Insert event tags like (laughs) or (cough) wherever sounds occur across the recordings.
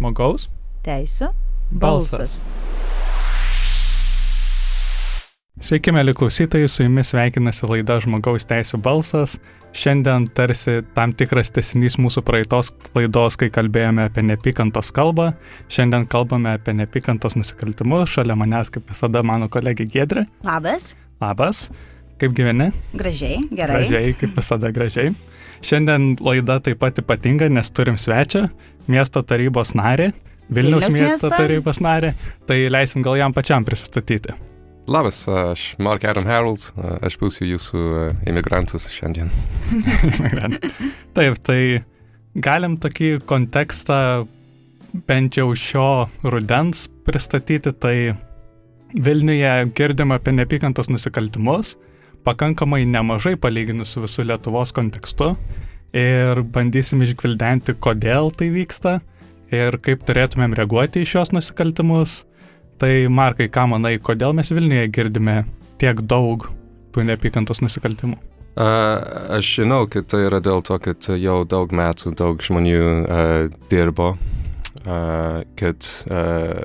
Žmogaus teisų balsas. Sveiki, mėly klausytojai, su jumis sveikinasi laida Žmogaus teisų balsas. Šiandien tarsi tam tikras tesinys mūsų praeitos laidos, kai kalbėjome apie nepykantos kalbą. Šiandien kalbame apie nepykantos nusikaltimus. Šalia manęs, kaip visada, mano kolegė Gedrė. Labas. Labas. Kaip gyveni? Gražiai, gerai. Gražiai, kaip visada gražiai. Šiandien laida taip pat ypatinga, nes turim svečią, miesto tarybos narį, Vilniaus, Vilniaus miesto miestą. tarybos narį. Tai leisim gal jam pačiam prisistatyti. Labas, aš Mark Adam Harold, aš būsiu jūsų imigrantas šiandien. (laughs) Taip, tai galim tokį kontekstą bent jau šio rudens pristatyti, tai Vilniuje girdim apie nepykantos nusikaltimus, pakankamai nemažai palyginus su visų Lietuvos kontekstu ir bandysim išgvildenti, kodėl tai vyksta ir kaip turėtumėm reaguoti į šios nusikaltimus Tai Markai, ką manai, kodėl mes Vilniuje girdime tiek daug tų neapykantos nusikaltimų? Uh, aš žinau, kad tai yra dėl to, kad jau daug metų daug žmonių uh, dirbo, kad uh,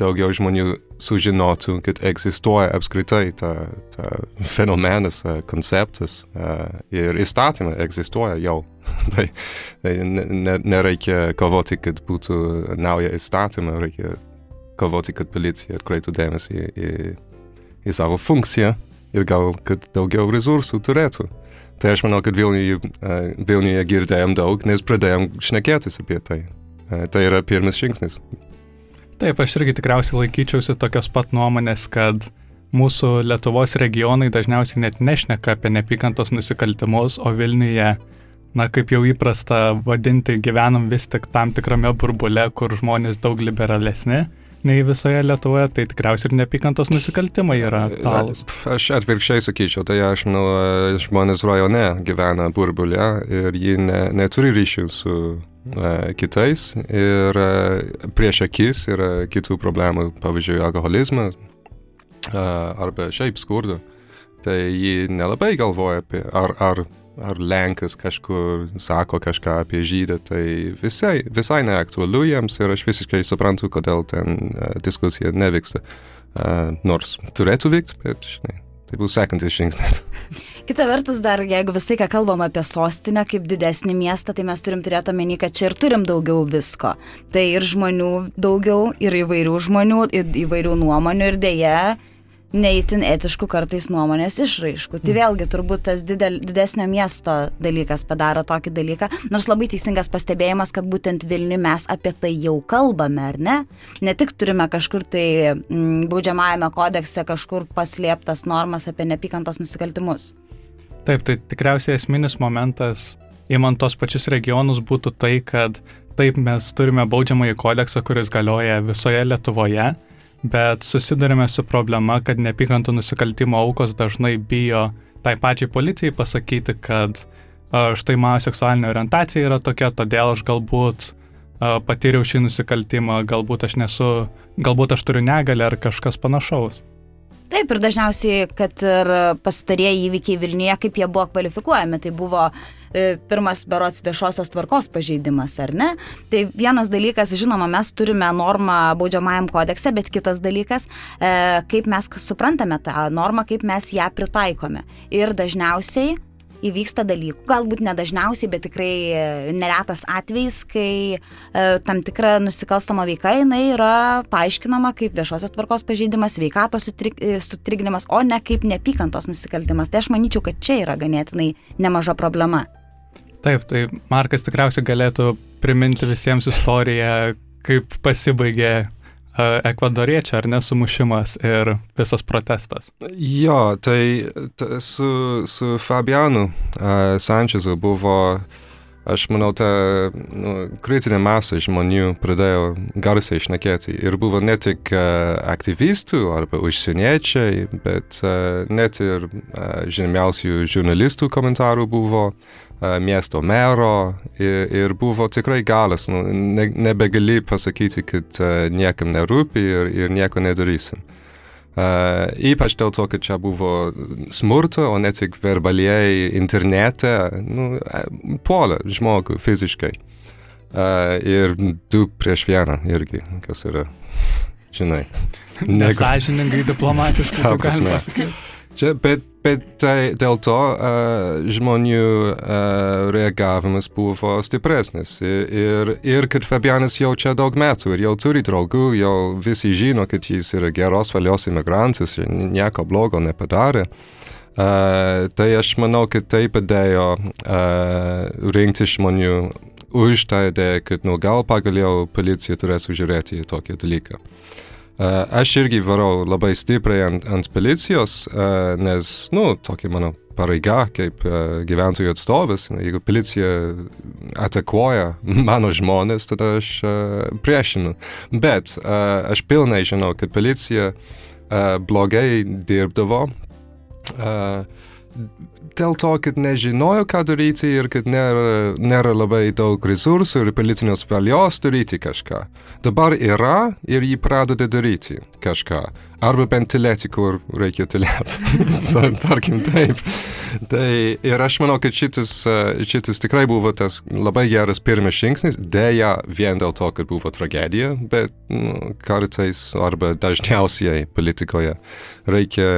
daugiau žmonių sužinotų, kad egzistuoja apskritai ta, ta fenomenas, uh, konceptas ir įstatymai egzistuoja jau. (laughs) tai tai nereikia kovoti, kad būtų nauja įstatymą, reikia kovoti, kad policija atkreiptų dėmesį į, į savo funkciją ir gal, kad daugiau resursų turėtų. Tai aš manau, kad Vilniuje, Vilniuje girdėjom daug, nes pradėjom šnekėtis apie tai. Tai yra pirmas žingsnis. Taip, aš irgi tikriausiai laikyčiausi tokios pat nuomonės, kad mūsų Lietuvos regionai dažniausiai net nešneka apie nepykantos nusikaltimus, o Vilniuje, na kaip jau įprasta vadinti, gyvenam vis tik tam tikrame burbule, kur žmonės daug liberalesni nei visoje Lietuvoje, tai tikriausiai ir nepykantos nusikaltimai yra aktualūs. Aš atvirkščiai sakyčiau, tai aš manau, žmonės rajone gyvena burbulė ir jie ne, neturi ryšių su uh, kitais ir uh, prieš akis yra kitų problemų, pavyzdžiui, alkoholizmas arba šiaip skurdo. Tai jie nelabai galvoja apie, ar, ar ar Lenkas kažkur sako kažką apie žydą, tai visai, visai neaktualu jiems ir aš visiškai suprantu, kodėl ten uh, diskusija nevyksta. Uh, nors turėtų vykti, bet žinai, tai bus sekantis žingsnis. (laughs) Kita vertus, dar jeigu visai ką kalbam apie sostinę kaip didesnį miestą, tai mes turim turėti omeny, kad čia ir turim daugiau visko. Tai ir žmonių daugiau, ir įvairių žmonių, ir įvairių nuomonių, ir dėja, neįtin etiškų kartais nuomonės išraiškų. Tai mm. vėlgi turbūt tas didel, didesnio miesto dalykas padaro tokį dalyką, nors labai teisingas pastebėjimas, kad būtent Vilniui mes apie tai jau kalbame, ar ne? Ne tik turime kažkur tai m, mm, baudžiamajame kodekse kažkur paslėptas normas apie nepykantos nusikaltimus. Taip, tai tikriausiai esminis momentas, įmant tos pačius regionus, būtų tai, kad taip mes turime baudžiamąjį kodeksą, kuris galioja visoje Lietuvoje bet susidurime su problema, kad nepykantų nusikaltimo aukos dažnai bijo tai pačiai policijai pasakyti, kad štai mano seksualinė orientacija yra tokia, todėl aš galbūt patyriau šį nusikaltimą, galbūt aš nesu, galbūt aš turiu negalę ar kažkas panašaus. Taip, ir dažniausiai, kad ir pastarieji įvykiai Vilniuje, kaip jie buvo kvalifikuojami, tai buvo e, pirmas berots viešosios tvarkos pažeidimas, ar ne? Tai vienas dalykas, žinoma, mes turime normą baudžiamajam kodekse, bet kitas dalykas, e, kaip mes suprantame tą normą, kaip mes ją pritaikome. Ir dažniausiai įvyksta dalykų. Galbūt nedažniausiai, bet tikrai e, neretas atvejis, kai e, tam tikra nusikalstama veika jinai yra paaiškinama kaip viešosios tvarkos pažeidimas, veikatos e, sutrikdymas, o ne kaip nepykantos nusikaltimas. Tai aš manyčiau, kad čia yra ganėtinai nemaža problema. Taip, tai Markas tikriausiai galėtų priminti visiems istoriją, kaip pasibaigė ekvadoriečio ar nesumušimas ir visas protestas. Jo, tai ta, su, su Fabianu uh, Sančezu buvo, aš manau, ta nu, kritinė masė žmonių pradėjo garsiai išnekėti. Ir buvo ne tik uh, aktyvistų arba užsieniečiai, bet uh, net ir uh, žymiausių žurnalistų komentarų buvo. Uh, miesto mero ir, ir buvo tikrai galas, nu, ne, nebegali pasakyti, kad niekam nerūpi ir, ir nieko nedarysim. Uh, ypač dėl to, kad čia buvo smurta, o ne tik verbaliai internete, nu, puolė žmogų fiziškai. Uh, ir du prieš vieną irgi, kas yra, žinai. (laughs) Nesažiningai diplomatiškai, (laughs) taip galima pasakyti. Čia, bet, bet tai dėl to uh, žmonių uh, reagavimas buvo stipresnis. Ir, ir, kad Fabianas jau čia daug metų ir jau turi draugų, jau visi žino, kad jis yra geros valios imigrantas ir nieko blogo nepadarė. Uh, tai aš manau, kad tai padėjo uh, rinkti žmonių už tą idėją, kad nu, gal pagaliau policija turės žiūrėti į tokį dalyką. Uh, aš irgi varau labai stipriai ant, ant policijos, nes, nu, tokia mano pareiga kaip gyventojų atstovas. Jeigu policija atakuoja (laughs) mano žmonės, tada aš priešinu. Bet aš pilnai žinau, kad policija blogai dirbdavo. Dėl to, kad nežinojo, ką daryti ir kad nėra, nėra labai daug resursų ir politinės valios daryti kažką. Dabar yra ir jį pradeda daryti kažką. Arba bent tylėti, kur reikia tylėti. (laughs) (laughs) Tarkim taip. Tai ir aš manau, kad šitas, šitas tikrai buvo tas labai geras pirmas žingsnis. Deja, vien dėl to, kad buvo tragedija, bet nu, kartais arba dažniausiai politikoje reikia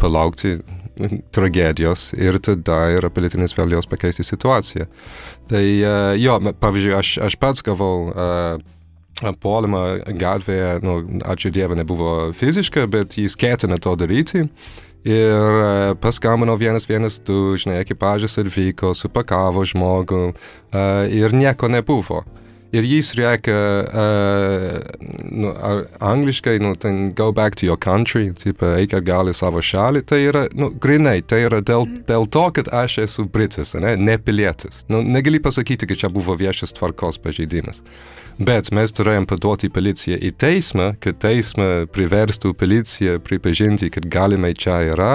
palaukti (laughs) tragedijos ir tada yra politinės valios pakeisti situaciją. Tai uh, jo, pavyzdžiui, aš, aš pats gavau uh, puolimą gatvėje, nu, ačiū Dievui, nebuvo fiziška, bet jis ketina to daryti. Ir uh, paskambino vienas vienas du, žinai, ekipažas atvyko, supakavo žmogų uh, ir nieko nebuvo. Ir jis rėkia uh, nu, angliškai, nu, ten go back to your country, tipo, eik atgal į savo šalį. Tai yra, nu, grinai, tai yra dėl, dėl to, kad aš esu britas, ne, ne pilietis. Nu, negali pasakyti, kad čia buvo viešas tvarkos pažeidimas. Bet mes turėjom paduoti policiją į teismą, kad teismą priverstų policiją pripažinti, kad galimai čia yra.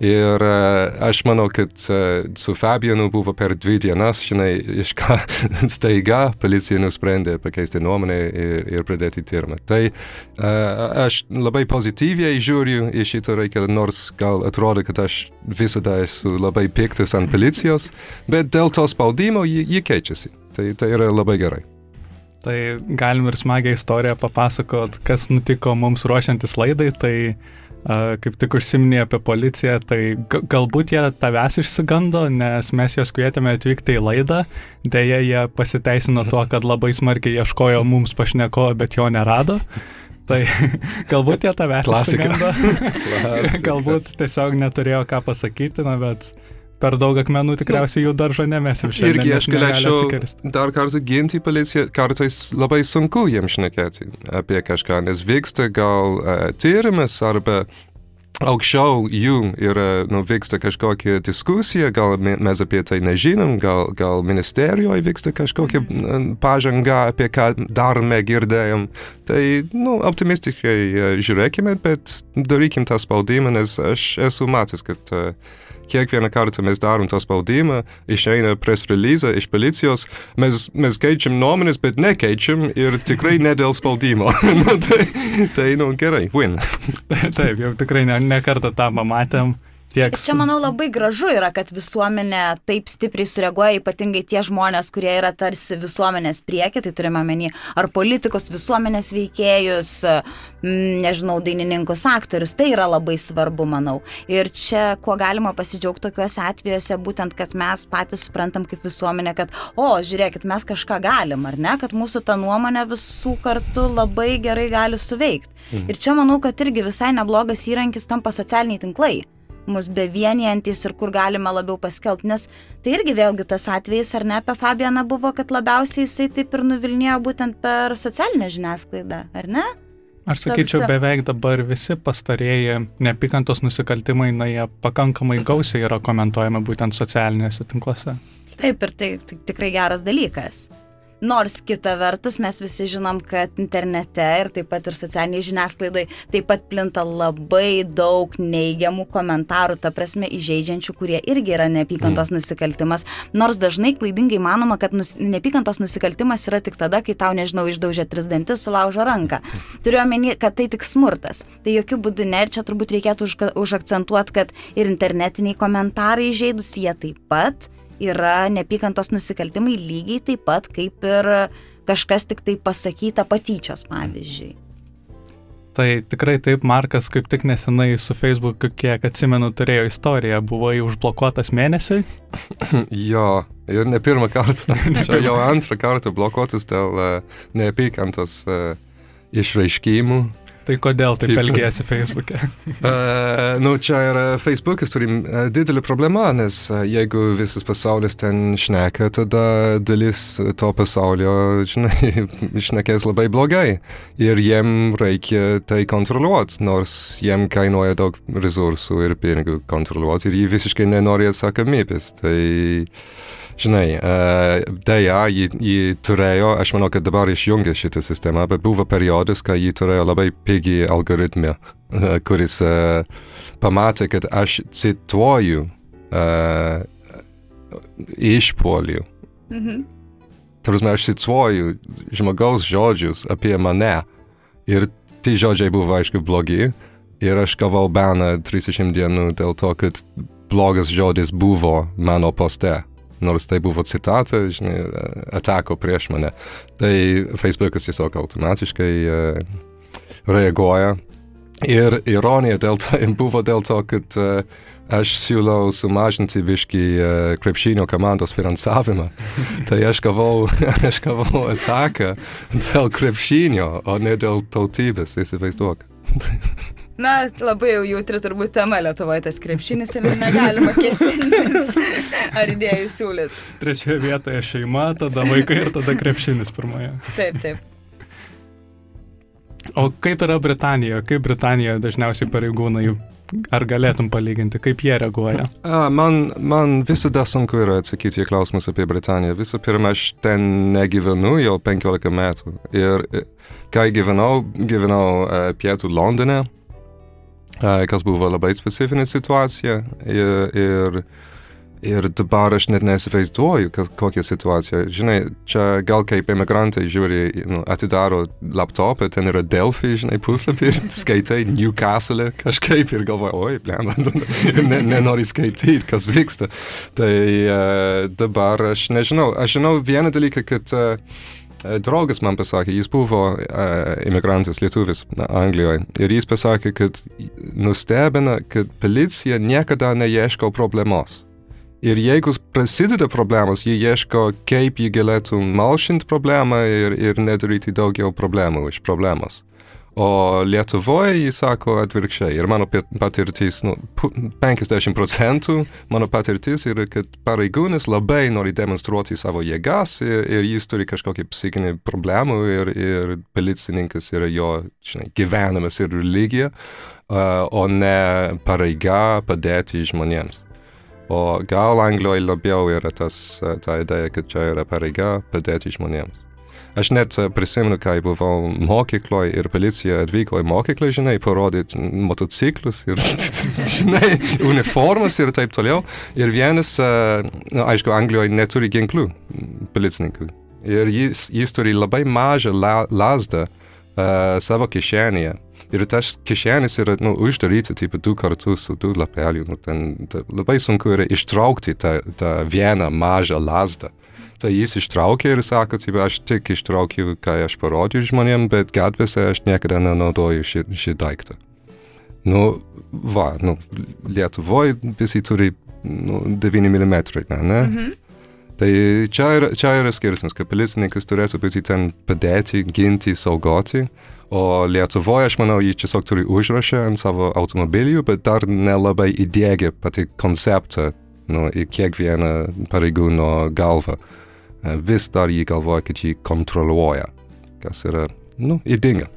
Ir uh, aš manau, kad uh, su Fabianu buvo per dvi dienas, žinai, iš ką (laughs) staiga policija nusprendė pakeisti nuomonę ir, ir pradėti tyrimą. Tai uh, aš labai pozityviai žiūriu į šitą reikalą, nors gal atrodo, kad aš visada esu labai piktas ant policijos, bet dėl to spaudimo jį, jį keičiasi. Tai, tai yra labai gerai. Tai galim ir smagią istoriją papasakot, kas nutiko mums ruošiantis laidai. Tai kaip tik užsiminė apie policiją, tai galbūt jie tavęs išsigando, nes mes juos kvietėme atvykti į laidą, dėja jie pasiteisino tuo, kad labai smarkiai ieškojo mums pašneko, bet jo nerado. Tai (laughs) galbūt jie tavęs išsigando, (laughs) (laughs) galbūt tiesiog neturėjo ką pasakyti, na, bet per daug akmenų tikriausiai jų daržo nemesim šiandien. Irgi aš galėčiau dar kartą ginti policiją, kartais labai sunku jiems šnekėti apie kažką, nes vyksta gal uh, tyrimas arba aukščiau jų yra, nu, vyksta kažkokia diskusija, gal mes apie tai nežinom, gal, gal ministerijoje vyksta kažkokia pažanga, apie ką dar negirdėjom. Tai, nu, optimistiškai žiūrėkime, bet darykim tą spaudimą, nes aš esu matęs, kad uh, kiekvieną kartą mes darom tą spaudimą, išeina press release iš policijos, mes, mes keičiam nuomonės, bet nekeičiam ir tikrai ne dėl spaudimo. (laughs) nu, tai, tai, nu, gerai, win. (laughs) Taip, jau tikrai ne, ne kartą tą pamatėm. Tiek... Čia, manau, labai gražu yra, kad visuomenė taip stipriai sureaguoja, ypatingai tie žmonės, kurie yra tarsi visuomenės priekį, tai turime menį ar politikus, visuomenės veikėjus, nežinau, dainininkus, aktorius, tai yra labai svarbu, manau. Ir čia, kuo galima pasidžiaugti tokiuose atvejuose, būtent, kad mes patys suprantam kaip visuomenė, kad, o, žiūrėkit, mes kažką galim, ar ne, kad mūsų ta nuomonė visų kartu labai gerai gali suveikti. Mhm. Ir čia manau, kad irgi visai neblogas įrankis tampa socialiniai tinklai mus bevienijantis ir kur galime labiau paskelbti, nes tai irgi vėlgi tas atvejis, ar ne, apie Fabianą buvo, kad labiausiai jisai taip ir nuvilnėjo būtent per socialinę žiniasklaidą, ar ne? Aš sakyčiau, beveik dabar visi pastarėjai neapykantos nusikaltimai, na, jie pakankamai gausiai yra komentuojami būtent socialiniuose tinkluose. Taip, ir tai, tai tikrai geras dalykas. Nors kita vertus mes visi žinom, kad internete ir taip pat ir socialiniai žiniasklaidai taip pat plinta labai daug neigiamų komentarų, ta prasme įžeidžiančių, kurie irgi yra neapykantos mm. nusikaltimas. Nors dažnai klaidingai manoma, kad nus, neapykantos nusikaltimas yra tik tada, kai tau, nežinau, išdaužia tris dantis, sulaužo ranką. (laughs) Turiu omeny, kad tai tik smurtas. Tai jokių būdų ne ir čia turbūt reikėtų už, užakcentuoti, kad ir internetiniai komentarai įžeidus jie taip pat yra nepykantos nusikaltimai lygiai taip pat kaip ir kažkas tik tai pasakyta patyčios, pavyzdžiui. Tai tikrai taip, Markas kaip tik nesenai su Facebook'u, kiek atsimenu, turėjo istoriją, buvai užblokuotas mėnesiui. (laughs) jo, ir ne pirmą kartą. (laughs) Čia jau antrą kartą blokuotas dėl uh, neapykantos uh, išraiškimų. Tai kodėl taip elgėsi Facebook'e? (laughs) uh, nu, čia yra Facebook'as turi uh, didelį problemą, nes uh, jeigu visas pasaulis ten šneka, tada dalis to pasaulio, žinai, (laughs) šnekės labai blogai. Ir jiem reikia tai kontroliuoti, nors jiem kainuoja daug resursų ir pinigų kontroliuoti ir jie visiškai nenori atsakomybės. Tai žinai, uh, dėja, jį, jį turėjo, aš manau, kad dabar išjungė šitą sistemą, bet buvo periodas, kai jį turėjo labai pigi algoritmą, uh, kuris uh, pamatė, kad aš cituoju išpolių. Mhm. Tarsi aš cituoju žmogaus žodžius apie mane ir tie žodžiai buvo aišku blogi ir aš gavau baną 30 dienų dėl to, kad blogas žodis buvo mano poste nors tai buvo citata, žinai, atako prieš mane. Tai Facebookas tiesiog automatiškai uh, reaguoja. Ir ironija dėl to (laughs) buvo dėl to, kad uh, aš siūlau sumažinti biškį uh, krepšinio komandos finansavimą. (laughs) tai aš gavau, (laughs) aš gavau ataką dėl krepšinio, o ne dėl tautybės, įsivaizduok. Na, labai jau jautri turbūt tema Lietuvoje tas krepšinis ir negalima kesintis (laughs) ar idėjų siūlyti. Trečioje vietoje šeima, tada vaikai ir tada krepšinis pirmoje. Taip, taip. O kaip yra Britanijoje? Kaip Britanijoje dažniausiai pareigūnai Ar galėtum palyginti, kaip jie reaguoja? A, man, man visada sunku yra atsakyti į klausimus apie Britaniją. Visų pirma, aš ten negyvenu jau 15 metų. Ir kai gyvenau, gyvenau uh, pietų Londone, kas buvo labai specifinė situacija ir, ir, ir dabar aš net nesivaizduoju, kokia situacija. Žinai, čia gal kaip emigrantai žiūri, nu, atidaro laptopą, ten yra Delphi, žinai, puslapį (laughs) skaitai Newcastle kažkaip ir galvoji, oi, blem, ne, nenori skaityti, kas vyksta. Tai uh, dabar aš nežinau, aš žinau vieną dalyką, kad uh, draugas man pasakė, jis buvo uh, imigrantas lietuvis Anglijoje ir jis pasakė, kad nustebina, kad policija niekada neieško problemos. Ir jeigu prasideda problemos, jie ieško, kaip jie galėtų malšinti problemą ir, ir nedaryti daugiau problemų iš problemos. O Lietuvoje jis sako atvirkščiai. Ir mano patirtis, nu, 50 procentų mano patirtis yra, kad pareigūnas labai nori demonstruoti savo jėgas ir, ir jis turi kažkokį psichinį problemų ir, ir policininkas yra jo žinai, gyvenimas ir religija, o ne pareiga padėti žmonėms. O gal Anglijoje labiau yra tas, ta idėja, kad čia yra pareiga padėti žmonėms. Aš net prisimenu, kai buvau mokykloje ir policija atvyko į mokyklą, žinai, parodyti motociklus ir, (laughs) žinai, uniformas ir taip toliau. Ir vienas, nu, aišku, Anglijoje neturi ginklų policininkų. Ir jis, jis turi labai mažą la, lasdą uh, savo kišenėje. Ir tas kišenis yra nu, uždaryta taip du kartus su du lapeliu. Nu, ten, ta, labai sunku yra ištraukti tą, tą vieną mažą lasdą. Tai jis ištraukė ir sako, tai aš tik ištraukiu, ką aš parodžiu žmonėm, bet gatvėse aš niekada nenaudoju šį, šį daiktą. Nu, va, nu, Lietuvoje visi turi nu, 9 mm, ne? ne? Mhm. Tai čia yra, čia yra skirtumas, kad policininkas turėtų būti ten padėti, ginti, saugoti, o Lietuvoje, aš manau, jį tiesiog turi užrašę ant savo automobilių, bet dar nelabai įdėgė pati konceptą nu, į kiekvieną pareigūno galvą. E, vis dar jį galvoja, kad jį kontroliuoja, kas yra, nu, įdinga.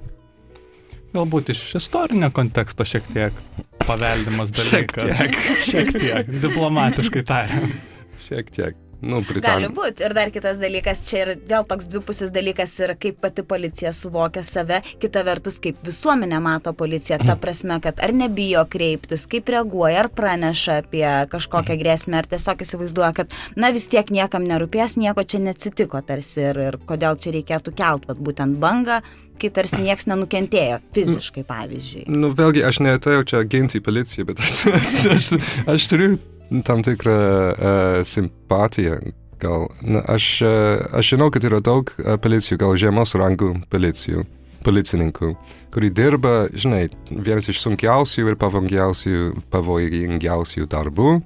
Galbūt iš istorinio konteksto šiek tiek paveldimas (laughs) dalykas. Šiek tiek. šiek tiek, diplomatiškai tariant. Šiek tiek. Nu, Gali būti. Ir dar kitas dalykas, čia ir vėl toks dvipusis dalykas ir kaip pati policija suvokia save, kita vertus, kaip visuomenė mato policiją, ta prasme, kad ar nebijo kreiptis, kaip reaguoja, ar praneša apie kažkokią grėsmę, ar tiesiog įsivaizduoja, kad na vis tiek niekam nerūpės, nieko čia neatsitiko tarsi ir, ir kodėl čia reikėtų kelt, vat, būtent bangą, kai tarsi niekas nenukentėjo fiziškai, pavyzdžiui. Nu, vėlgi, aš neatėjau čia ginti policiją, bet aš, (laughs) aš, aš, aš turiu tam tikrą uh, simpatiją. Gal, na, aš, uh, aš žinau, kad yra daug uh, policijų, gal žemos rangų policijų, policininkų, kuri dirba, žinai, vienas iš sunkiausių ir pavojingiausių, pavojingiausių darbų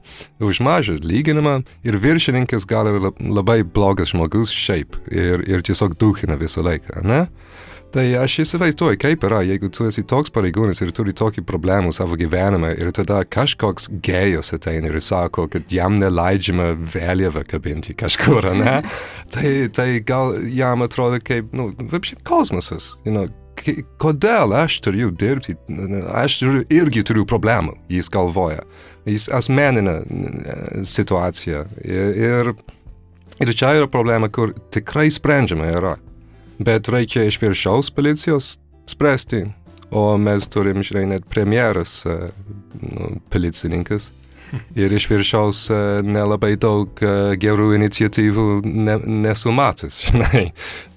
už mažą atlyginimą ir viršininkas gali labai blogas žmogus šiaip ir, ir tiesiog duhina visą laiką, ne? Tai aš įsivaizduoju, kaip yra, jeigu tu esi toks pareigūnas ir turi tokį problemų savo gyvenime ir tada kažkoks gėjus ateina ir sako, kad jam neleidžiama vėliavą kabinti kažkur, ne? (laughs) tai, tai gal jam atrodo kaip, nu, kosmosas, you know, kodėl aš turiu dirbti, aš turiu, irgi turiu problemų, jis galvoja. Jis asmeninė situacija. Ir, ir čia yra problema, kur tikrai sprendžiama yra. Bet reikia iš viršaus policijos spręsti, o mes turim, žinai, net premjeras, nu, policininkas. (laughs) Ir iš viršaus e, nelabai daug e, gerų iniciatyvų ne, nesu matęs, (laughs) žinai.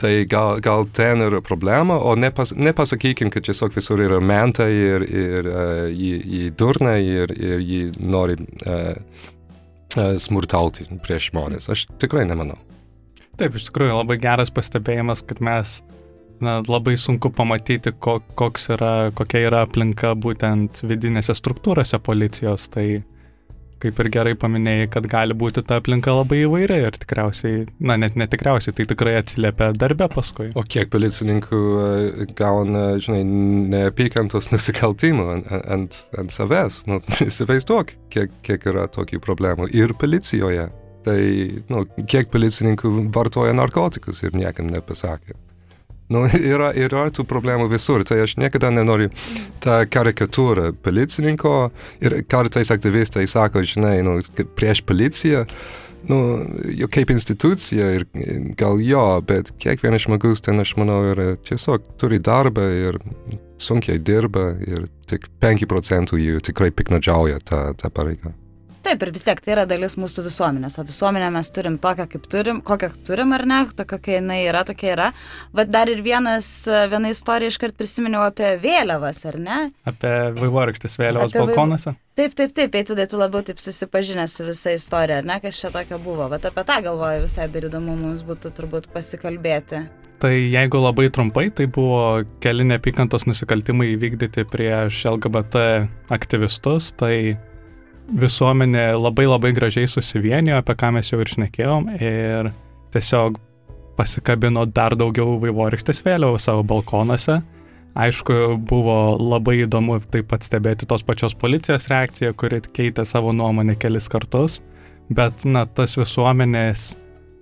Tai gal, gal ten yra problema, o nepas, nepasakykim, kad tiesiog visur yra mentai ir, ir uh, jį, jį durna ir, ir jį nori uh, smurtauti prieš žmonės. Aš tikrai nemanau. Taip, iš tikrųjų labai geras pastebėjimas, kad mes na, labai sunku pamatyti, ko, koks yra, kokia yra aplinka būtent vidinėse struktūrose policijos. Tai kaip ir gerai paminėjai, kad gali būti ta aplinka labai įvairi ir tikriausiai, na net netikriausiai, tai tikrai atsiliepia darbę paskui. O kiek policininkų e, gauna, žinai, neapykantos nusikaltimų ant, ant, ant savęs, nu, (laughs) įsivaizduok, kiek, kiek yra tokių problemų ir policijoje. Tai, nu, kiek policininkų vartoja narkotikus ir niekam nepasakė. Nu, yra, yra tų problemų visur, tai aš niekada nenoriu tą karikatūrą policininko ir kartais aktyvistai sako, žinai, nu, prieš policiją, nu, jau kaip institucija ir gal jo, bet kiekvienas žmogus ten, aš manau, yra tiesiog turi darbą ir sunkiai dirba ir tik 5 procentų jų tikrai piknadžiauja tą, tą pareigą. Taip, ir vis tiek tai yra dalis mūsų visuomenės, o visuomenę mes turim tokią, kaip turim, kokią turim ar ne, tokia, kokia jinai yra, tokia yra. Vat dar ir vienas, viena istorija iškart prisiminiau apie vėliavas, ar ne? Apie vaivorykštės vėliavas apie balkonuose. Vaiv... Taip, taip, taip, tai tada tu labiau taip susipažinęs su visa istorija, ar ne, kas čia tokia buvo. Bet apie tą galvoju visai dar įdomu mums būtų turbūt pasikalbėti. Tai jeigu labai trumpai, tai buvo keli neapykantos nusikaltimai įvykdyti prieš LGBT aktyvistus, tai visuomenė labai labai gražiai susivienijo, apie ką mes jau ir šnekėjom, ir tiesiog pasikabino dar daugiau vaivorykštės vėliavų savo balkonuose. Aišku, buvo labai įdomu taip pat stebėti tos pačios policijos reakciją, kuri keitė savo nuomonę kelis kartus, bet, na, tas visuomenės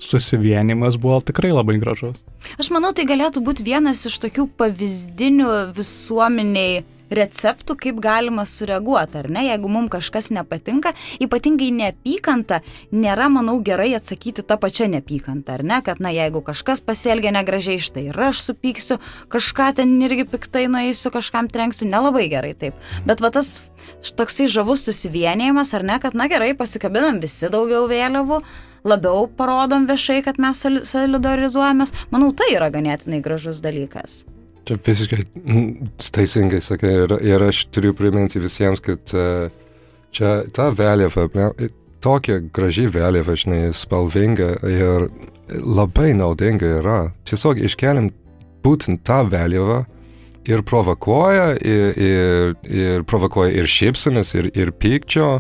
susivienimas buvo tikrai labai gražus. Aš manau, tai galėtų būti vienas iš tokių pavyzdinių visuomeniai receptų, kaip galima sureaguoti, ar ne, jeigu mums kažkas nepatinka, ypatingai neapykanta, nėra, manau, gerai atsakyti tą pačią neapykantą, ar ne, kad, na, jeigu kažkas pasielgia negražiai, štai ir aš supyksiu, kažką ten irgi piktai nueisiu, kažkam trenksiu, nelabai gerai taip. Bet va tas toksai žavus susivienėjimas, ar ne, kad, na gerai, pasikabinam visi daugiau vėliavų labiau parodom viešai, kad mes solidarizuojamės, manau, tai yra ganėtinai gražus dalykas. Čia visiškai teisingai sakai ir, ir aš turiu priminti visiems, kad uh, čia ta vėliava, tokia graži vėliava, žinai, spalvinga ir labai naudinga yra. Tiesiog iškeliam būtent tą vėliavą ir provokuoja, ir, ir, ir provokuoja ir šypsenas, ir, ir pykčio.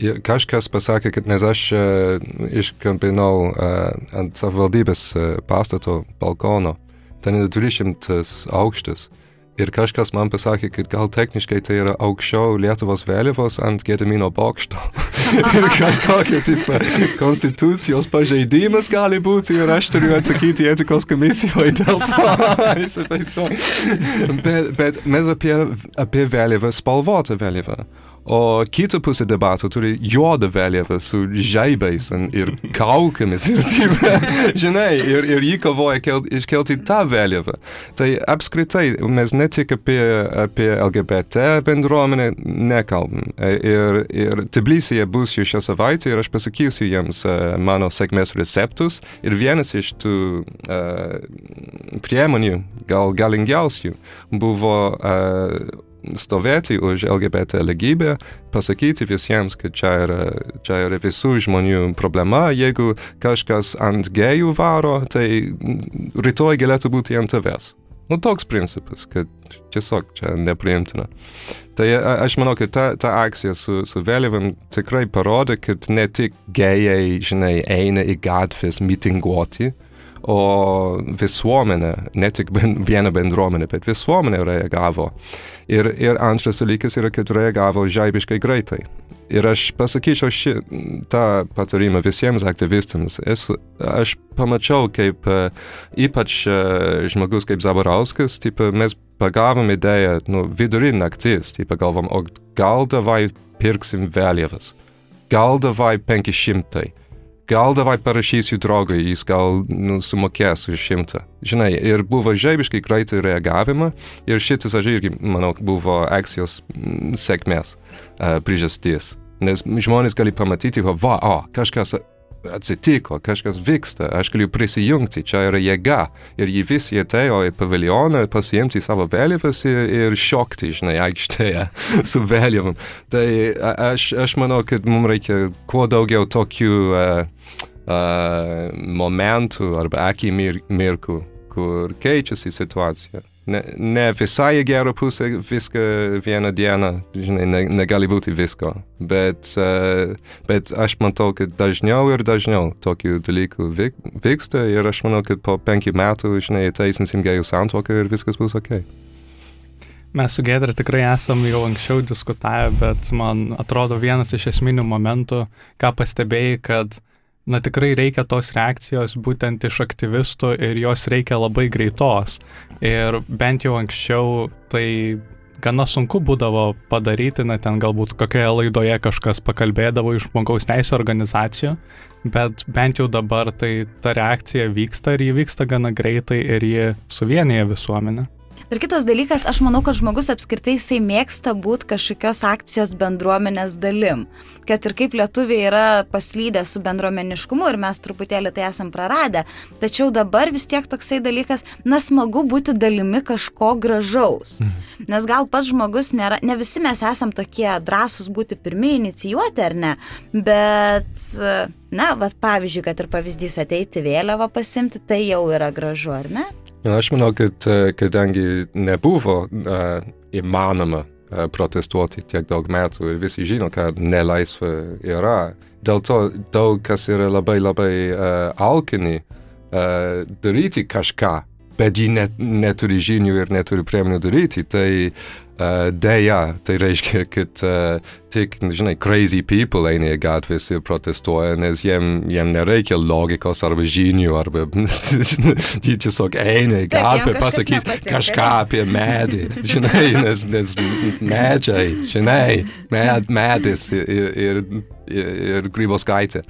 Ir kažkas pasakė, kad nes aš uh, iškampinau uh, ant savivaldybės uh, pastato balkono ten yra 200 aukštas. Ir kažkas man pasakė, kad gal techniškai tai yra aukščiau Lietuvos vėliavos ant Gedimino bokšto. (laughs) ir kažkokia tipo konstitucijos pažeidimas gali būti ir aš turiu atsakyti etikos komisijoje dėl to. (laughs) bet, bet mes apie, apie vėliavą, spalvotą vėliavą. O kita pusė debato turi juodą vėliavą su žaibais ir kaukėmis ir taip, (laughs) žinai, ir, ir jį kovoja kelt, iškelti tą vėliavą. Tai apskritai mes ne tik apie, apie LGBT bendruomenę nekalbam. Ir, ir Tbilisyje bus jau šią savaitę ir aš pasakysiu jiems uh, mano sėkmės receptus ir vienas iš tų uh, priemonių, gal galingiausių, buvo uh, stovėti už LGBT lygybę, pasakyti visiems, kad čia yra, čia yra visų žmonių problema, jeigu kažkas ant gėjų varo, tai rytoj galėtų būti ant tavęs. Nu, toks principas, kad tiesiog čia nepriimtina. Tai a, aš manau, kad ta, ta akcija su, su vėliavam tikrai parodė, kad ne tik gėjai, žinai, eina į gatvės mitinguoti, o visuomenė, ne tik ben, viena bendruomenė, bet visuomenė reagavo. Ir, ir antras dalykas yra, kad reagavo žaibiškai greitai. Ir aš pasakyčiau šį, tą patarimą visiems aktyvistams. Esu, aš pamačiau, kaip uh, ypač uh, žmogus kaip Zabarauskas, taip, mes pagavom idėją, nu, vidury naktis, taip, galvom, o gal davai pirksim vėliavas, gal davai 500 gal davai parašysiu draugui, jis gal nu, sumokės už šimtą. Žinai, ir buvo žaibiškai greitai reagavimą ir šitas, aš irgi manau, buvo akcijos sėkmės uh, priežastis. Nes žmonės gali pamatyti, va, o, kažkas atsitiko, kažkas vyksta, aš galiu prisijungti, čia yra jėga. Ir jie visi atėjo į paviljoną pasiimti savo vėliavas ir, ir šokti, žinai, aikštėje (laughs) su vėliavom. Tai aš, aš manau, kad mums reikia kuo daugiau tokių uh, uh, momentų arba akimirkų, kur keičiasi situacija. Ne, ne visai į gerą pusę viską vieną dieną, žinai, ne, negali būti visko, bet, uh, bet aš matau, kad dažniau ir dažniau tokių dalykų vyk, vyksta ir aš manau, kad po penkių metų, žinai, teisinsim gėjų santuoką ir viskas bus ok. Mes su Gedra tikrai esam jau anksčiau diskutavę, bet man atrodo vienas iš esminių momentų, ką pastebėjai, kad na tikrai reikia tos reakcijos būtent iš aktyvistų ir jos reikia labai greitos. Ir bent jau anksčiau tai gana sunku būdavo padaryti, na ten galbūt kokioje laidoje kažkas pakalbėdavo iš žmogaus teisų organizacijų, bet bent jau dabar tai ta reakcija vyksta ir ji vyksta gana greitai ir ji suvienyje visuomenę. Ir kitas dalykas, aš manau, kad žmogus apskritai jisai mėgsta būti kažkokios akcijos bendruomenės dalim. Kad ir kaip lietuviai yra paslydę su bendruomeniškumu ir mes truputėlį tai esam praradę, tačiau dabar vis tiek toksai dalykas, na smagu būti dalimi kažko gražaus. Mhm. Nes gal pats žmogus nėra, ne visi mes esam tokie drąsūs būti pirmieji inicijuoti ar ne, bet, na, va pavyzdžiui, kad ir pavyzdys ateiti vėliavą pasimti, tai jau yra gražu, ar ne? Aš manau, kad kadangi nebuvo uh, įmanoma uh, protestuoti tiek daug metų ir visi žino, kad nelaisvė yra, dėl to daug kas yra labai labai alkini daryti kažką, bet jie net, neturi žinių ir neturi priemonių daryti, tai uh, dėja, tai reiškia, kad uh, tik, žinai, crazy people eina į gatvės ir protestuoja, nes jiem, jiem nereikia logikos arba žinių, arba (laughs) jie tiesiog eina į gatvę pasakyti kažką apie medį, žinai, nes, nes medžiai, žinai, med, medis ir, ir, ir grybauskaitė.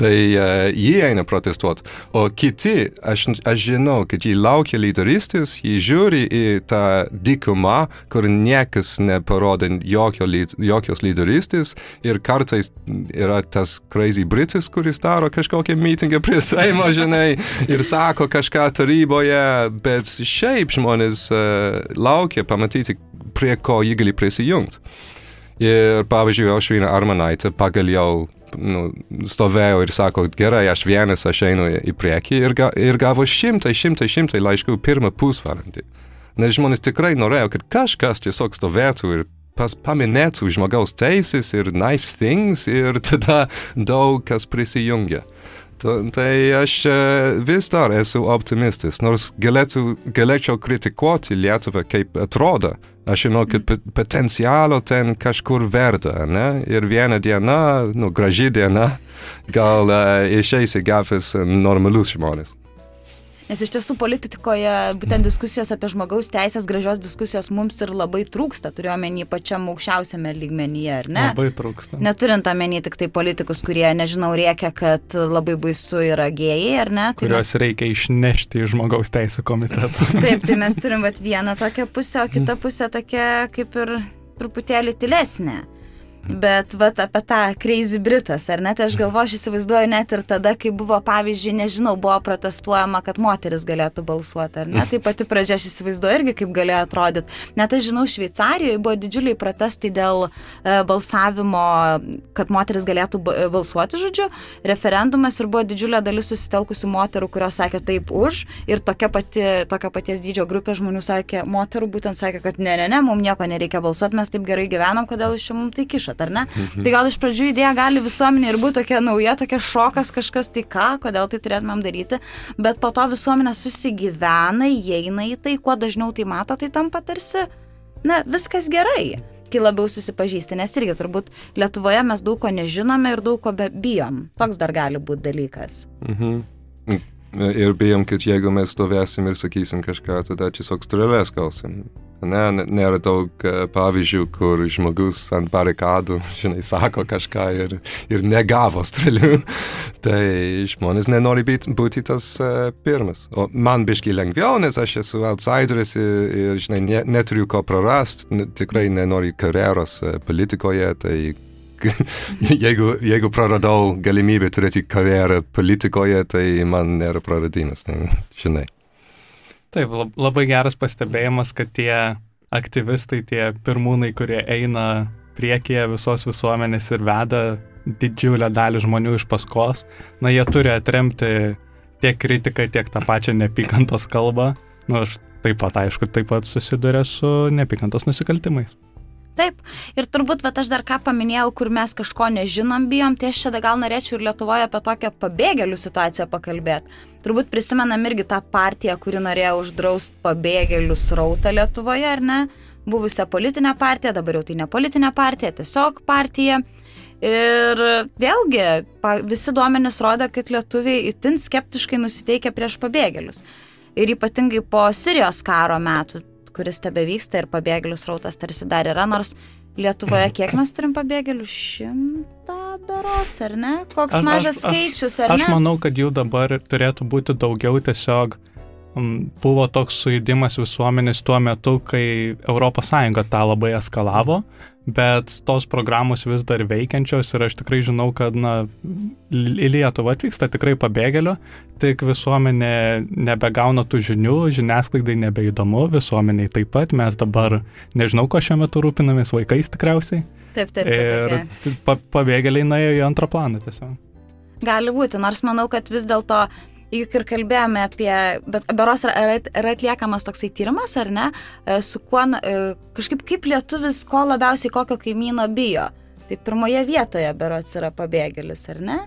Tai uh, jie eina protestuoti, o kiti, aš, aš žinau, kad jie laukia lyderystės, jie žiūri į tą dykumą, kur niekas neparodo jokio, jokios lyderystės turistis ir kartais yra tas crazy britis, kuris daro kažkokią mitingą prie Seimo, (laughs) žinai, ir sako kažką taryboje, bet šiaip žmonės uh, laukia pamatyti, prie ko jį gali prisijungti. Ir pavyzdžiui, Aušrina Armanaitė pagaliau nu, stovėjo ir sako, gerai, aš vienas, aš einu į priekį ir, ga, ir gavo šimtai, šimtai, šimtai laiškų pirmą pusvalandį. Nes žmonės tikrai norėjo, kad kažkas tiesiog stovėtų ir pas, paminėtų žmogaus teisės ir nice things ir (laughs) tada daug kas prisijungia. Tai aš e, vis dar esu optimistas, nors galėtų, galėčiau kritikuoti Lietuvą, kaip atrodo. Aš žinau, kad potencialo ten kažkur verda, ne? Ir viena diena, nu, graži diena, gal uh, išeis į gatvės normalus žmonės. Nes iš tiesų politikoje būtent diskusijos apie žmogaus teisės, gražios diskusijos mums ir labai trūksta, turiuomenį pačiam aukščiausiame lygmenyje, ar ne? Labai trūksta. Neturint omeny tik tai politikus, kurie, nežinau, rėkia, kad labai baisu yra gėjai, ar ne? Tai Kuriuos mes... reikia išnešti iš žmogaus teisų komiteto. (laughs) Taip, tai mes turim vat, vieną tokią pusę, o kita pusė tokia kaip ir truputėlį tylesnė. Bet vat apie tą Crazy Britas, ar net aš galvoju, aš įsivaizduoju net ir tada, kai buvo, pavyzdžiui, nežinau, buvo protestuojama, kad moteris galėtų balsuoti, ar ne? Tai pati pradžia aš įsivaizduoju irgi, kaip galėjo atrodyti. Net aš žinau, Šveicarijoje buvo didžiuliai protestai dėl e, balsavimo, kad moteris galėtų balsuoti, žodžiu, referendumas ir buvo didžiulė dalis susitelkusių moterų, kurios sakė taip už ir tokia pati, tokio paties dydžio grupė žmonių sakė, moterų būtent sakė, kad ne, ne, ne, mums nieko nereikia balsuoti, mes taip gerai gyvenam, kodėl iš čia mums tai kišat, ar ne? Mhm. Tai gal iš pradžių idėja gali visuomenė ir būti tokia nauja, tokia šokas kažkas, tai ką, kodėl tai turėtumėm daryti, bet po to visuomenė susigyvena, įeina į tai, kuo dažniau tai mato, tai tampa tarsi, na, viskas gerai kai labiau susipažįsti, nes irgi turbūt Lietuvoje mes daug ko nežinome ir daug ko bijom. Toks dar gali būti dalykas. Mhm. Ir bijom, kad jeigu mes stovėsim ir sakysim kažką, tada tiesiog strėlės gausim. Ne, nėra daug pavyzdžių, kur žmogus ant barikadų, (laughs) žinai, sako kažką ir, ir negavo strėlių. (laughs) tai žmonės nenori būti tas uh, pirmas. O man biškai lengviau, nes aš esu outsideris ir, ir žinai, ne, neturiu ko prarasti, tikrai nenoriu karjeros uh, politikoje, tai (laughs) jeigu, jeigu praradau galimybę turėti karjerą politikoje, tai man nėra praradimas, tai, žinai. Taip, labai geras pastebėjimas, kad tie aktyvistai, tie pirmūnai, kurie eina priekyje visos visuomenės ir veda didžiulę dalį žmonių iš paskos, na, jie turi atremti tiek kritiką, tiek tą pačią nepykantos kalbą. Na, nu, aš taip pat, aišku, taip pat susiduria su nepykantos nusikaltimais. Taip, ir turbūt, bet aš dar ką paminėjau, kur mes kažko nežinom, bijom, tai aš čia gal norėčiau ir Lietuvoje apie tokią pabėgėlių situaciją pakalbėti. Turbūt prisimenam irgi tą partiją, kuri norėjo uždrausti pabėgėlių srautą Lietuvoje, ar ne? Buvusią politinę partiją, dabar jau tai ne politinė partija, tiesiog partija. Ir vėlgi, visi duomenys rodo, kad lietuviai itin skeptiškai nusiteikia prieš pabėgėlius. Ir ypatingai po Sirijos karo metų kuris tebe vyksta ir pabėgėlių srautas tarsi dar yra, nors Lietuvoje (clears throat) kiek mes turim pabėgėlių? Šimtą berots, ar ne? Koks aš, mažas aš, skaičius, ar aš, ne? Aš manau, kad jų dabar turėtų būti daugiau tiesiog um, buvo toks sujudimas visuomenės tuo metu, kai ES tą labai eskalavo, bet tos programos vis dar veikiančios ir aš tikrai žinau, kad na, į Lietuvą atvyksta tikrai pabėgėlių, tik visuomenė nebegauna tų žinių, žiniasklaidai nebeįdomu, visuomeniai taip pat, mes dabar nežinau, ko šiuo metu rūpinamės vaikais tikriausiai. Taip, taip, taip. Ir pa, pabėgėliai nuėjo į antrą planą tiesiog. Gali būti, nors manau, kad vis dėlto juk ir kalbėjome apie, bet beros yra, yra atliekamas toksai tyrimas, ar ne, e, su kuo, e, kažkaip kaip lietuvis, ko labiausiai kokio kaimyno bijo. Tai pirmoje vietoje berots yra pabėgėlis, ar ne?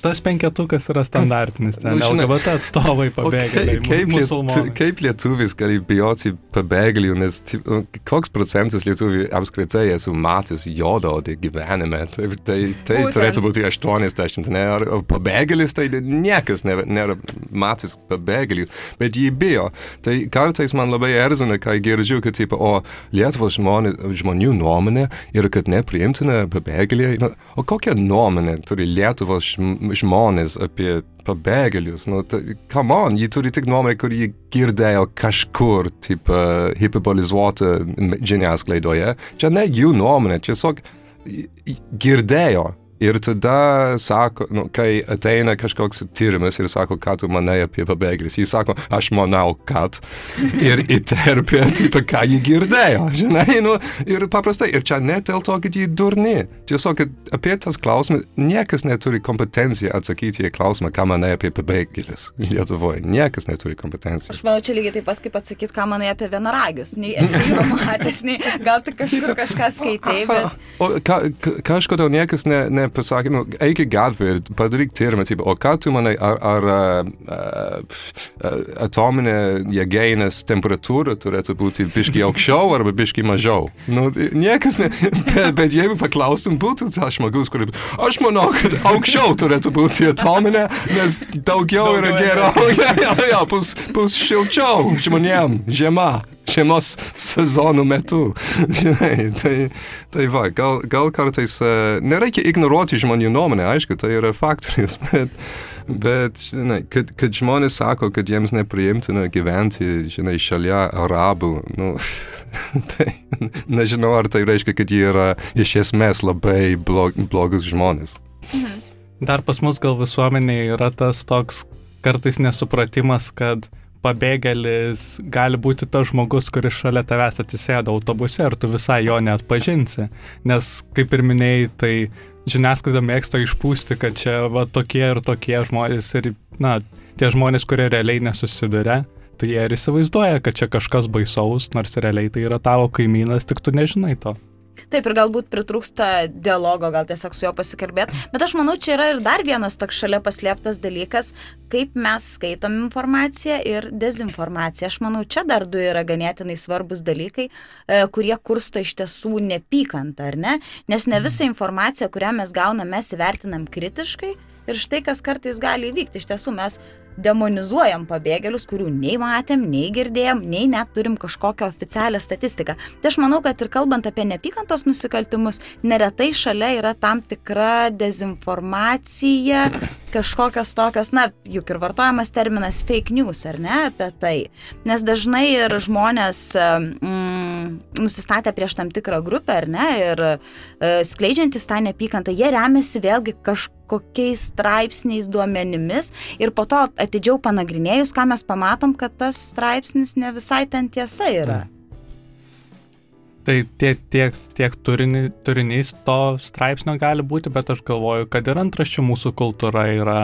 Tas penketukas yra standartinis, ten nu, LGBT atstovai pabėgėliai, kaip, lietu, kaip lietuvis gali bijoti pabėgėlių, nes nu, koks procentas lietuvių apskritai esu matęs jodaudį gyvenime, tai, tai, tai turėtų būti 80, ne, ar pabėgėlis, tai niekas nėra, nėra matęs pabėgėlių, bet jį bijo. Tai kartais man labai erzina, kai girdžiu, kad, tipo, o Lietuvos žmonė, žmonių nuomonė yra, kad nepriimtina pabėgėliai. Nu, o kokią nuomonę turi Lietuvos žmonės? žmonės apie pabėgėlius. Nu, ta, come on, jie turi tik nuomonę, kurį girdėjo kažkur, taip, uh, hiperbolizuota žiniasklaidoje. Čia ne jų nuomonė, tiesiog girdėjo Ir tada sako, nu, kai ateina kažkoks tyrimas ir sako, ką tu manai apie pabėgėlius, jis sako, aš manau, kad. (laughs) Ir įterpia, tipo, ką jį girdėjo, žinai, nu, ir paprastai, ir čia ne dėl to, kad jį durni. Tiesiog, kad apie tas klausimas, niekas neturi kompetenciją atsakyti į klausimą, ką manai apie pabėgėlius Lietuvoje. Niekas neturi kompetencijos. Aš manau, čia lygiai taip pat kaip atsakyti, ką manai apie vienaragius. Nei esi jų matęs, nei gal tu kažkur kažką skaitai, bet... (laughs) O ka, ka, kažkodėl niekas ne, ne pasakė, nu, eik į gatvę ir padaryk tyrimą, tipo, o ką tu manai, ar, ar uh, uh, atominė jėgeinės temperatūra turėtų būti biški aukščiau arba biški mažiau? Nu, niekas ne, bet, bet jeigu paklaustum, būtų tas žmogus, kuris, aš manau, kad aukščiau turėtų būti atominė, nes daugiau, daugiau yra geriau, ja, ja, ja, bus, bus šilčiau žmonėm, žiema. Žiemos sezonų metu. (laughs) Žinai, tai, tai va, gal, gal kartais uh, nereikia ignoruoti žmonių nuomonę, aišku, tai yra faktorius, (laughs) bet, bet žinai, kad, kad žmonės sako, kad jiems nepriimtina gyventi, žinai, šalia arabų, nu, (laughs) tai nežinau, ar tai reiškia, kad jie yra iš esmės labai blog, blogus žmonės. Mhm. Dar pas mus gal visuomenėje yra tas toks kartais nesupratimas, kad pabėgėlis gali būti tas žmogus, kuris šalia tavęs atsisėdo autobuse ir tu visai jo net pažinsi. Nes, kaip ir minėjai, tai žiniasklaida mėgsta išpūsti, kad čia va tokie ir tokie žmonės ir, na, tie žmonės, kurie realiai nesusiduria, tai jie ir įsivaizduoja, kad čia kažkas baisaus, nors realiai tai yra tavo kaimynas, tik tu nežinai to. Taip, ir galbūt pritrūksta dialogo, gal tiesiog su juo pasikalbėti. Bet aš manau, čia yra ir dar vienas toks šalia paslėptas dalykas, kaip mes skaitom informaciją ir dezinformaciją. Aš manau, čia dar du yra ganėtinai svarbus dalykai, e, kurie kursto iš tiesų nepykantą, ar ne? Nes ne visą informaciją, kurią mes gauname, mes įvertinam kritiškai. Ir štai kas kartais gali įvykti. Iš tiesų mes demonizuojam pabėgėlius, kurių nei matėm, nei girdėjom, nei net turim kažkokią oficialią statistiką. Tai aš manau, kad ir kalbant apie nepykantos nusikaltimus, neretai šalia yra tam tikra dezinformacija, (clears throat) kažkokios tokios, na, juk ir vartojamas terminas fake news, ar ne, apie tai. Nes dažnai ir žmonės mm, nusistatę prieš tam tikrą grupę, ar ne, ir e, skleidžiantis tą nepykantą, jie remiasi vėlgi kažkokiu kokiais straipsniais duomenimis ir po to atidžiau panagrinėjus, ką mes pamatom, kad tas straipsnis ne visai ten tiesa yra. Mm. Tai tiek, tiek, tiek turini, turinys to straipsnio gali būti, bet aš galvoju, kad ir antraščių mūsų kultūra yra,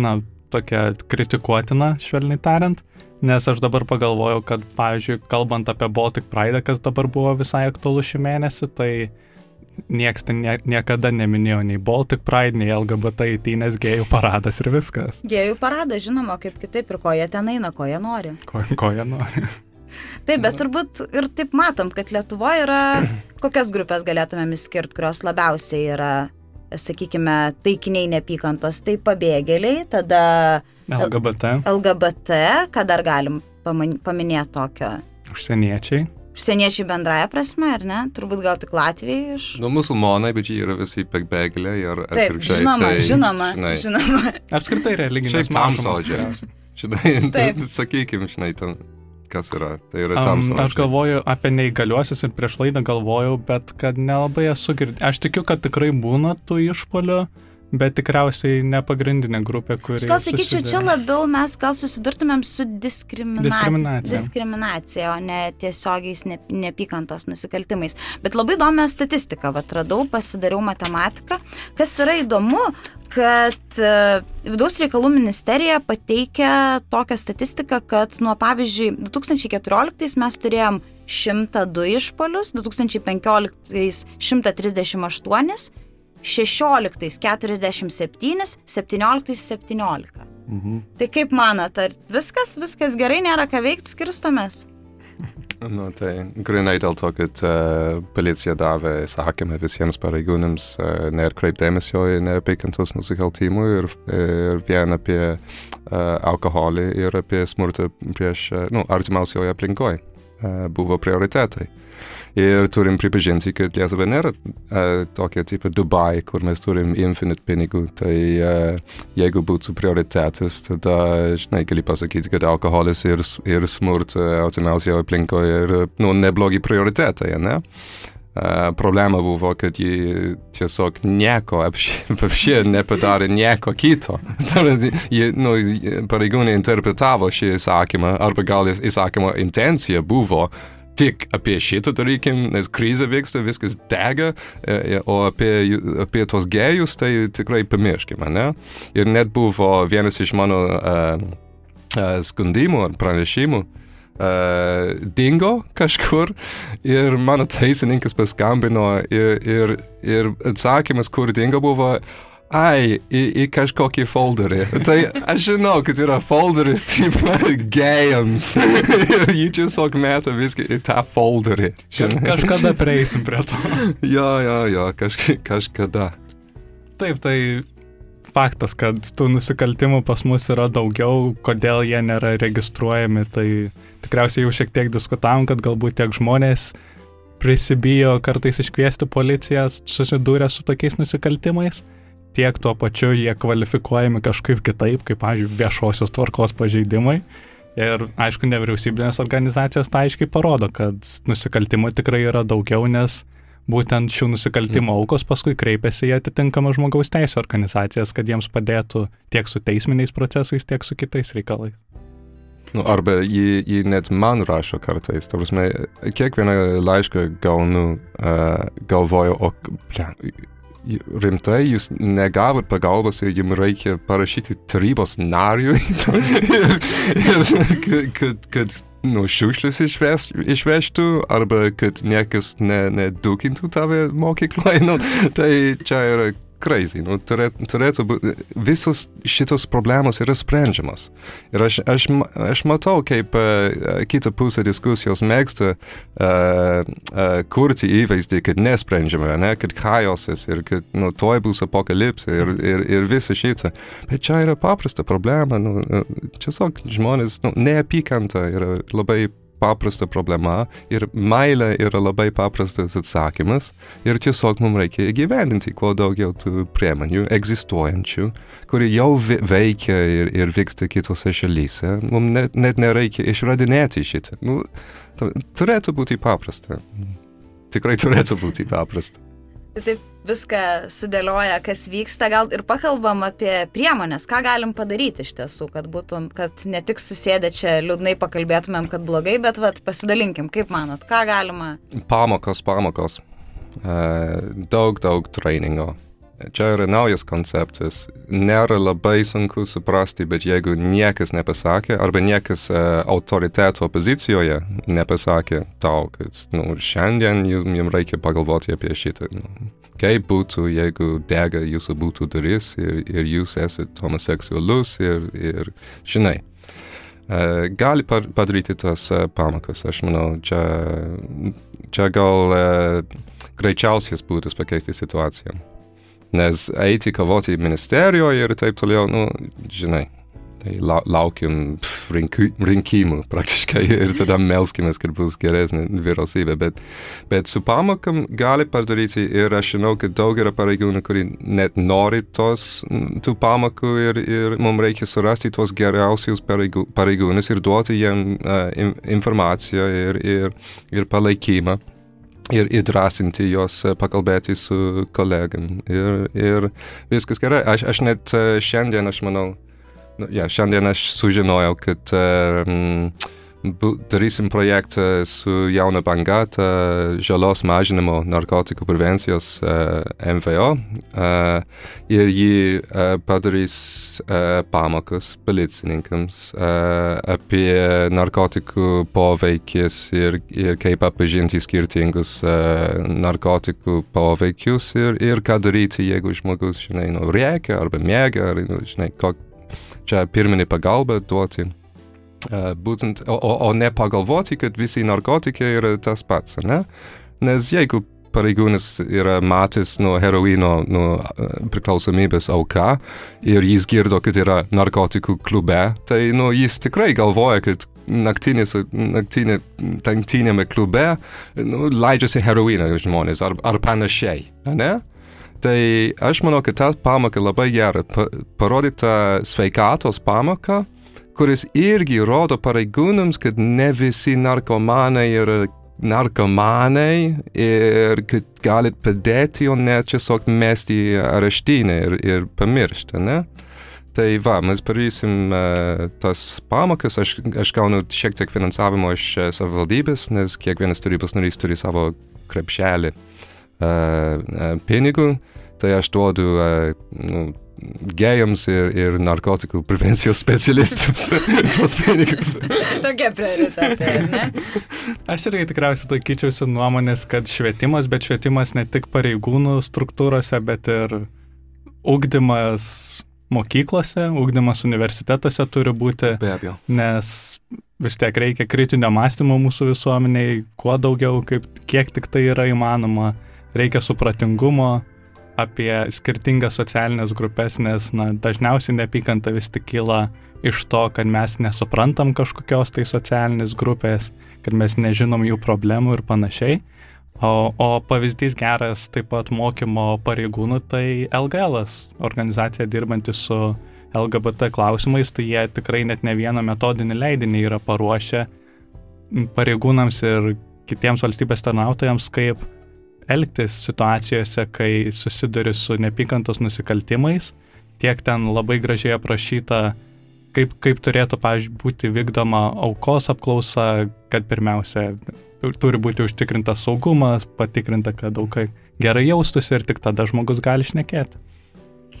na, tokia kritikuotina, švelniai tariant, nes aš dabar pagalvojau, kad, pavyzdžiui, kalbant apie Baltic Pride, kas dabar buvo visai aktualu šį mėnesį, tai nieks ten nie, niekada neminėjo nei Baltic Pride, nei LGBT įtynės gėjų paradas ir viskas. Gėjų paradas, žinoma, kaip kitaip ir ko jie ten eina, ko jie nori. Ko, ko jie nori. Taip, bet turbūt ir taip matom, kad Lietuvoje yra, (clears throat) kokias grupės galėtumėm išskirti, kurios labiausiai yra, sakykime, taikiniai nepykantos. Tai pabėgėliai, tada LGBT. LGBT, ką dar galim paminėti tokio? Užsieniečiai. Užsieniečiai bendraja prasme, ar ne? Turbūt gal tik Latvijai iš... Nu, musulmonai, bet jie yra visi pabėgėliai ir atvirkščiai. Žinoma, tai, žinoma, žinai, žinoma. Apskritai religinės mažumos. Žinai, sakykime, žinai, ten kas yra. Tai yra tamsa. Um, aš galvoju apie neįgaliuosius ir prieš laidą galvojau, bet kad nelabai esu girdėjęs. Aš tikiu, kad tikrai būna tų išpolių. Bet tikriausiai ne pagrindinė grupė, kuri. Gal sakyčiau, čia labiau mes gal susidurtumėm su diskrimina... diskriminacija. diskriminacija, o ne tiesiogiais ne, neapykantos nusikaltimais. Bet labai įdomią statistiką, atradau, pasidariau matematiką. Kas yra įdomu, kad e, Vidaus reikalų ministerija pateikia tokią statistiką, kad nuo pavyzdžiui 2014 mes turėjom 102 išpolius, 2015 138 16 47, 17 17. Mhm. Tai kaip manat, ar viskas, viskas gerai, nėra ką veikti, skirstomės? (laughs) Nu, tai grinai dėl to, kad uh, policija davė įsakymą visiems pareigūnams uh, neatkreipdėmesio į neapykantos nusikaltimų ir, ir vien apie uh, alkoholį ir apie smurtą prieš, uh, nu, artimiausioje aplinkoje uh, buvo prioritetai. Uh, Ir turim pripažinti, kad Lietuva nėra uh, tokia tipo Dubai, kur mes turim infinite pinigų. Tai uh, jeigu būtų prioritetas, tada, žinai, gali pasakyti, kad alkoholis ir, ir smurta artimiausioje aplinkoje yra nu, neblogi prioritetai, ne? Uh, problema buvo, kad ji tiesiog nieko apšie (laughs) nepadarė nieko kito. (laughs) Jie, nu, pareigūnai interpretavo šį įsakymą, arba gal įsakymo intencija buvo tik apie šitą darykim, nes krizė vyksta, viskas dega, e, e, o apie, apie tos gėjus tai tikrai pamirškime, ne? Ir net buvo vienas iš mano uh, uh, skundimų ar pranešimų, uh, dingo kažkur ir mano teisininkas paskambino ir, ir, ir atsakymas, kur dingo buvo, ai, į, į kažkokį folderį. Tai aš žinau, kad yra folderis, taip, gėjams. ir (laughs) jį tiesiog meta viską į tą folderį. Žinai. Kažkada prieisim prie to. (laughs) jo, jo, jo, kažk kažkada. Taip, tai faktas, kad tų nusikaltimų pas mus yra daugiau, kodėl jie nėra registruojami, tai tikriausiai jau šiek tiek diskutavom, kad galbūt tiek žmonės prisibijo kartais iškviesti policiją susidūrę su tokiais nusikaltimais, tiek tuo pačiu jie kvalifikuojami kažkaip kitaip, kaip, pavyzdžiui, viešosios tvarkos pažeidimai. Ir aišku, nevyriausybinės organizacijos tai aiškiai parodo, kad nusikaltimų tikrai yra daugiau, nes būtent šių nusikaltimų mm. aukos paskui kreipiasi į atitinkamą žmogaus teisų organizacijas, kad jiems padėtų tiek su teisminiais procesais, tiek su kitais reikalais. Nu, arba jį, jį net man rašo kartais. Ta prasme, kiekvieną laišką gaunu, uh, galvoju, o ble, rimtai jūs negavot pagalbos ir jums reikia parašyti tarybos nariui, ir, (laughs) ir, kad, kad nu, šiukšlės išveš, išvežtų, arba kad niekas nedukintų ne tave mokykloje. Nu, tai čia yra crazy. Nu, turėtų, turėtų būti, visos šitos problemos yra sprendžiamos. Ir aš, aš, aš matau, kaip uh, kita pusė diskusijos mėgsta uh, uh, kurti įvaizdį, kad nesprendžiama, ne, kad chaosas ir kad nu, toj bus apokalipsė ir, ir, ir visa šita. Bet čia yra paprasta problema. Nu, tiesiog žmonės, nu, neapykanta yra labai paprasta problema ir meilė yra labai paprastas atsakymas ir tiesiog mums reikia įgyvendinti kuo daugiau tų priemonių egzistuojančių, kurie jau veikia ir, ir vyksta kitose šalyse. Mums net, net nereikia išradinėti šitą. Nu, turėtų būti paprasta. Tikrai turėtų būti paprasta. Tai taip viską sudėlioja, kas vyksta, gal ir pakalbam apie priemonės, ką galim padaryti iš tiesų, kad būtum, kad ne tik susėdę čia liūdnai pakalbėtumėm, kad blogai, bet vat, pasidalinkim, kaip manot, ką galima. Pamokos, pamokos. Uh, daug, daug treningo. Čia yra naujas konceptas. Nėra labai sunku suprasti, bet jeigu niekas nepasakė, arba niekas uh, autoriteto pozicijoje nepasakė tau, kad nu, šiandien jums, jums reikia pagalvoti apie šitą. Nu, kaip būtų, jeigu dega jūsų būtų duris ir, ir jūs esate homoseksualus ir, ir žinai. Uh, gali padaryti tas uh, pamokas. Aš manau, čia, čia gal uh, greičiausias būdas pakeisti situaciją. Nes eiti kavoti ministerijoje ir taip toliau, nu, žinai, tai la, laukiam rinki, rinkimų praktiškai (laughs) ir tada melskimės, kad bus geresnė vyriausybė. Bet, bet su pamokam gali padaryti ir aš žinau, kad daug yra pareigūnų, kurie net nori tos, tų pamokų ir, ir mums reikia surasti tos geriausius pareigūnus ir duoti jiem uh, informaciją ir, ir, ir palaikymą ir įdrasinti juos e, pakalbėti su kolegam. Ir, ir viskas gerai. Aš, aš net e, šiandien, aš manau, nu, ja, šiandien aš sužinojau, kad um, darysim projektą su jauna banga, žalos mažinimo narkotikų prevencijos uh, MVO uh, ir jį uh, padarys uh, pamokas policininkams uh, apie narkotikų poveikis ir, ir kaip atpažinti skirtingus uh, narkotikų poveikius ir, ir ką daryti, jeigu žmogus, žinai, nu, rėkia arba mėga, ar, nu, žinai, kok, čia pirminį pagalbą duoti. Uh, būtent, o, o, o nepagalvoti, kad visi narkotikai yra tas pats, ne? Nes jeigu pareigūnas yra matęs nuo heroino, nuo priklausomybės auka ir jis girdo, kad yra narkotikų klube, tai nu, jis tikrai galvoja, kad naktinės, naktinė, naktinėme klube nu, leidžiasi heroiną žmonės ar, ar panašiai, ne? Tai aš manau, kad ta pamoka labai gera, pa, parodyta sveikatos pamoka, kuris irgi rodo pareigūnams, kad ne visi narkomanai yra narkomanai ir kad galit padėti, o ne tiesiog mesti areštinę ir, ir pamiršti, ne? Tai va, mes padarysim uh, tas pamokas, aš, aš gaunu šiek tiek finansavimo iš uh, savivaldybės, nes kiekvienas tarybos narys turi savo krepšelį uh, uh, pinigų, tai aš duodu uh, nu, gėjams ir, ir narkotikų prevencijos specialistams (laughs) tuos pinigus. Tokie prioritetai, ne? Aš irgi tikriausiai laikyčiausi nuomonės, kad švietimas, bet švietimas ne tik pareigūnų struktūrose, bet ir ugdymas mokyklose, ugdymas universitetuose turi būti. Be abejo. Nes vis tiek reikia kritinio mąstymo mūsų visuomeniai, kuo daugiau, kaip, kiek tik tai yra įmanoma, reikia supratingumo, apie skirtingas socialinės grupės, nes na, dažniausiai neapykanta vis tik kyla iš to, kad mes nesuprantam kažkokios tai socialinės grupės, kad mes nežinom jų problemų ir panašiai. O, o pavyzdys geras taip pat mokymo pareigūnų tai LGL, organizacija dirbanti su LGBT klausimais, tai jie tikrai net ne vieną metodinį leidinį yra paruošę pareigūnams ir kitiems valstybės tarnautojams, kaip elgtis situacijose, kai susiduri su nepykantos nusikaltimais, tiek ten labai gražiai aprašyta, kaip, kaip turėtų, pavyzdžiui, būti vykdoma aukos apklausa, kad pirmiausia turi būti užtikrintas saugumas, patikrinta, kad aukai gerai jaustųsi ir tik tada žmogus gali šnekėti.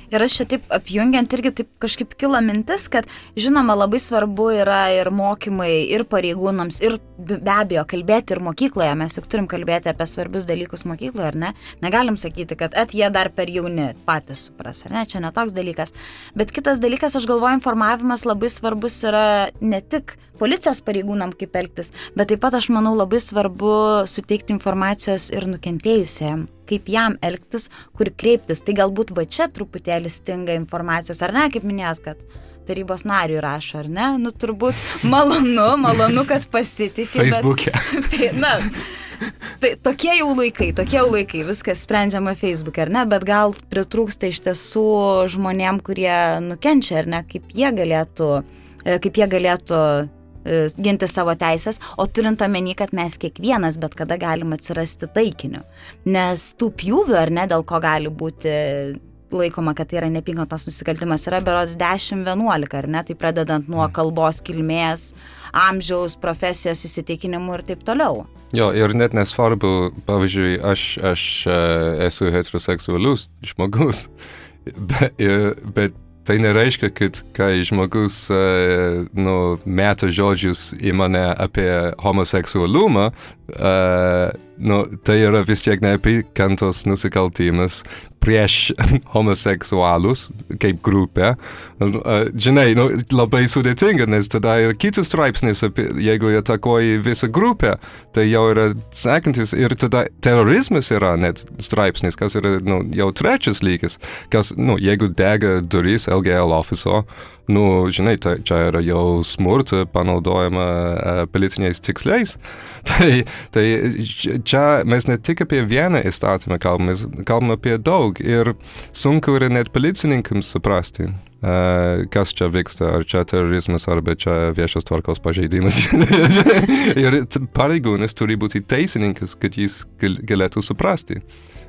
Ir aš čia taip apjungiant irgi taip kažkaip kilo mintis, kad žinoma labai svarbu yra ir mokymai, ir pareigūnams, ir be abejo kalbėti ir mokykloje. Mes juk turim kalbėti apie svarbius dalykus mokykloje, ar ne? Negalim sakyti, kad at jie dar per jauni patys supras, ar ne? Čia netoks dalykas. Bet kitas dalykas, aš galvoju, informavimas labai svarbus yra ne tik policijos pareigūnam kaip elgtis, bet taip pat aš manau labai svarbu suteikti informacijos ir nukentėjusiam, kaip jam elgtis, kur kreiptis. Tai galbūt va čia truputėlį stinga informacijos, ar ne, kaip minėjot, kad tarybos nariui rašo, ar ne? Nu, turbūt malonu, malonu, kad pasitikė. Facebook'e. (laughs) Tai, na, tai tokie jau laikai, tokie jau laikai, viskas sprendžiama Facebook'e, ar ne? Bet gal pritrūksta iš tiesų žmonėm, kurie nukenčia, ar ne, kaip jie galėtų, e, kaip jie galėtų ginti savo teisės, o turint omeny, kad mes kiekvienas bet kada galim atsirasti taikiniu. Nes tų pjūvių, ar ne, dėl ko gali būti laikoma, kad tai yra nepinkantos nusikaltimas, yra berods 10-11, ar ne, tai pradedant nuo mm. kalbos kilmės, amžiaus, profesijos įsitikinimų ir taip toliau. Jo, ir net nesvarbu, pavyzdžiui, aš, aš e, esu heteroseksualus žmogus, (laughs) bet, bet Tai nereiškia, kad kai žmogus uh, nu, meta žodžius į mane apie homoseksualumą, uh, nu, tai yra vis tiek neapykantos nusikaltimas prieš (laughs) homoseksualus kaip grupė. Žinai, nu, labai sudėtinga, nes tada yra kitas straipsnis, apie, jeigu atakuoji visą grupę, tai jau yra sekantis ir tada terorizmas yra net straipsnis, kas yra nu, jau trečias lygis, kas, nu, jeigu dega durys LGL ofiso, nu, žinai, tai čia yra jau smurta panaudojama uh, politiniais tikslais. (laughs) tai, tai čia mes ne tik apie vieną įstatymą kalbame, kalbame apie daug ir sunku yra net policininkams suprasti. Uh, kas čia vyksta, ar čia terorizmas, arba čia viešos tvarkos pažeidimas. (laughs) ir pareigūnas turi būti teisininkas, kad jis galėtų suprasti.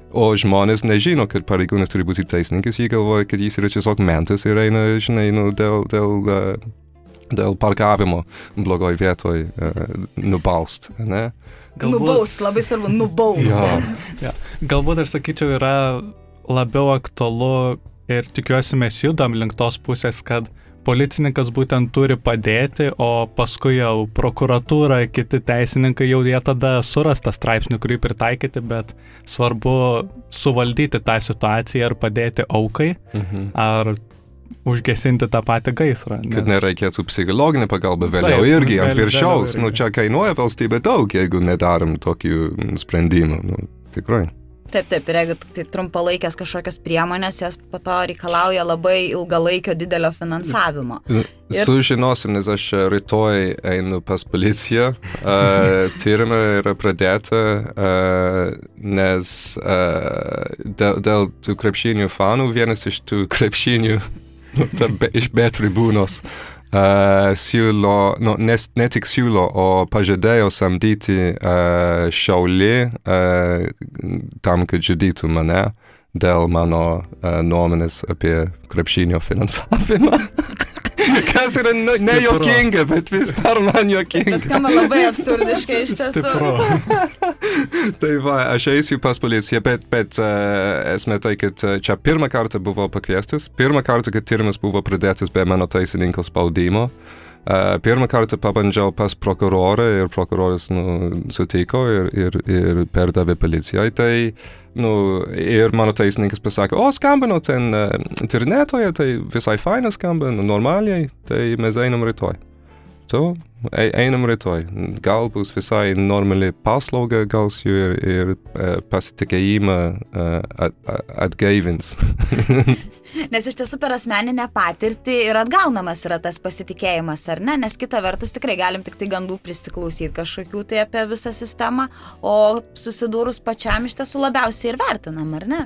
O žmonės nežino, kad pareigūnas turi būti teisininkas, jie galvoja, kad jis yra tiesiog mentas ir eina, žinai, nu, dėl, dėl, uh, dėl parkavimo blogoj vietoj uh, nubaust, ne? Galbūt... Nubaust, labai svarbu, nubaust. ja. (laughs) ja. Galbūt aš sakyčiau, yra labiau aktualu ir tikiuosi mes judam link tos pusės, kad policininkas būtent turi padėti, o paskui jau prokuratūra, kiti teisininkai jau jie tada suras tą straipsnį, kurį pritaikyti, bet svarbu suvaldyti tą situaciją ir padėti aukai, mhm. ar užgesinti tą patį gaisrą. Nes... Kad nereikėtų psichologinę pagalbą vėliau Taip, irgi ant viršaus. Nu, čia kainuoja valstybė daug, jeigu nedarom tokių sprendimų. Nu, tikrai. Taip, taip, ir jeigu tai trumpalaikės kažkokios priemonės, jos po to reikalauja labai ilgalaikio didelio finansavimo. Ir... Sužinosim, nes aš rytoj einu pas policiją, uh, (laughs) tyrimą yra pradėta, uh, nes uh, dėl, dėl tų krepšinių fanų vienas iš tų krepšinių (laughs) be, iš B tribūnos uh, siūlo, nu, nes, ne tik siūlo, o pažadėjo samdyti uh, šaulį uh, tam, kad žudytų mane dėl mano uh, nuomonės apie krepšinio finansavimą. (laughs) (laughs) Kas yra ne, nejuokinga, bet vis dar man juokinga. Skamba labai absurdiškai iš (laughs) tiesų. tai va, aš eisiu pas policiją, bet, bet uh, esmė tai, kad uh, čia pirmą kartą buvo pakviestas, pirmą kartą, kad tyrimas buvo pradėtas be mano teisininko spaudimo. Uh, pirmą kartą pabandžiau pas prokurorą ir prokuroras nu, sutiko ir, ir, ir perdavė policijai. Tai nu, ir mano teisininkas pasakė, o skambino ten uh, internetoje, tai visai fainas skamba, nu, normaliai, tai mes einam rytoj. to e- einam rytoj. Gal bus visai normali paslauga, gal jų ir, ir e, pasitikėjimą e, at, at, atgaivins. (laughs) Nes iš tiesų per asmeninę patirtį ir atgaunamas yra tas pasitikėjimas, ar ne? Nes kita vertus tikrai galim tik tai gandų prisiklausyti kažkokių tai apie visą sistemą, o susidūrus pačiam iš tiesų labiausiai ir vertinam, ar ne?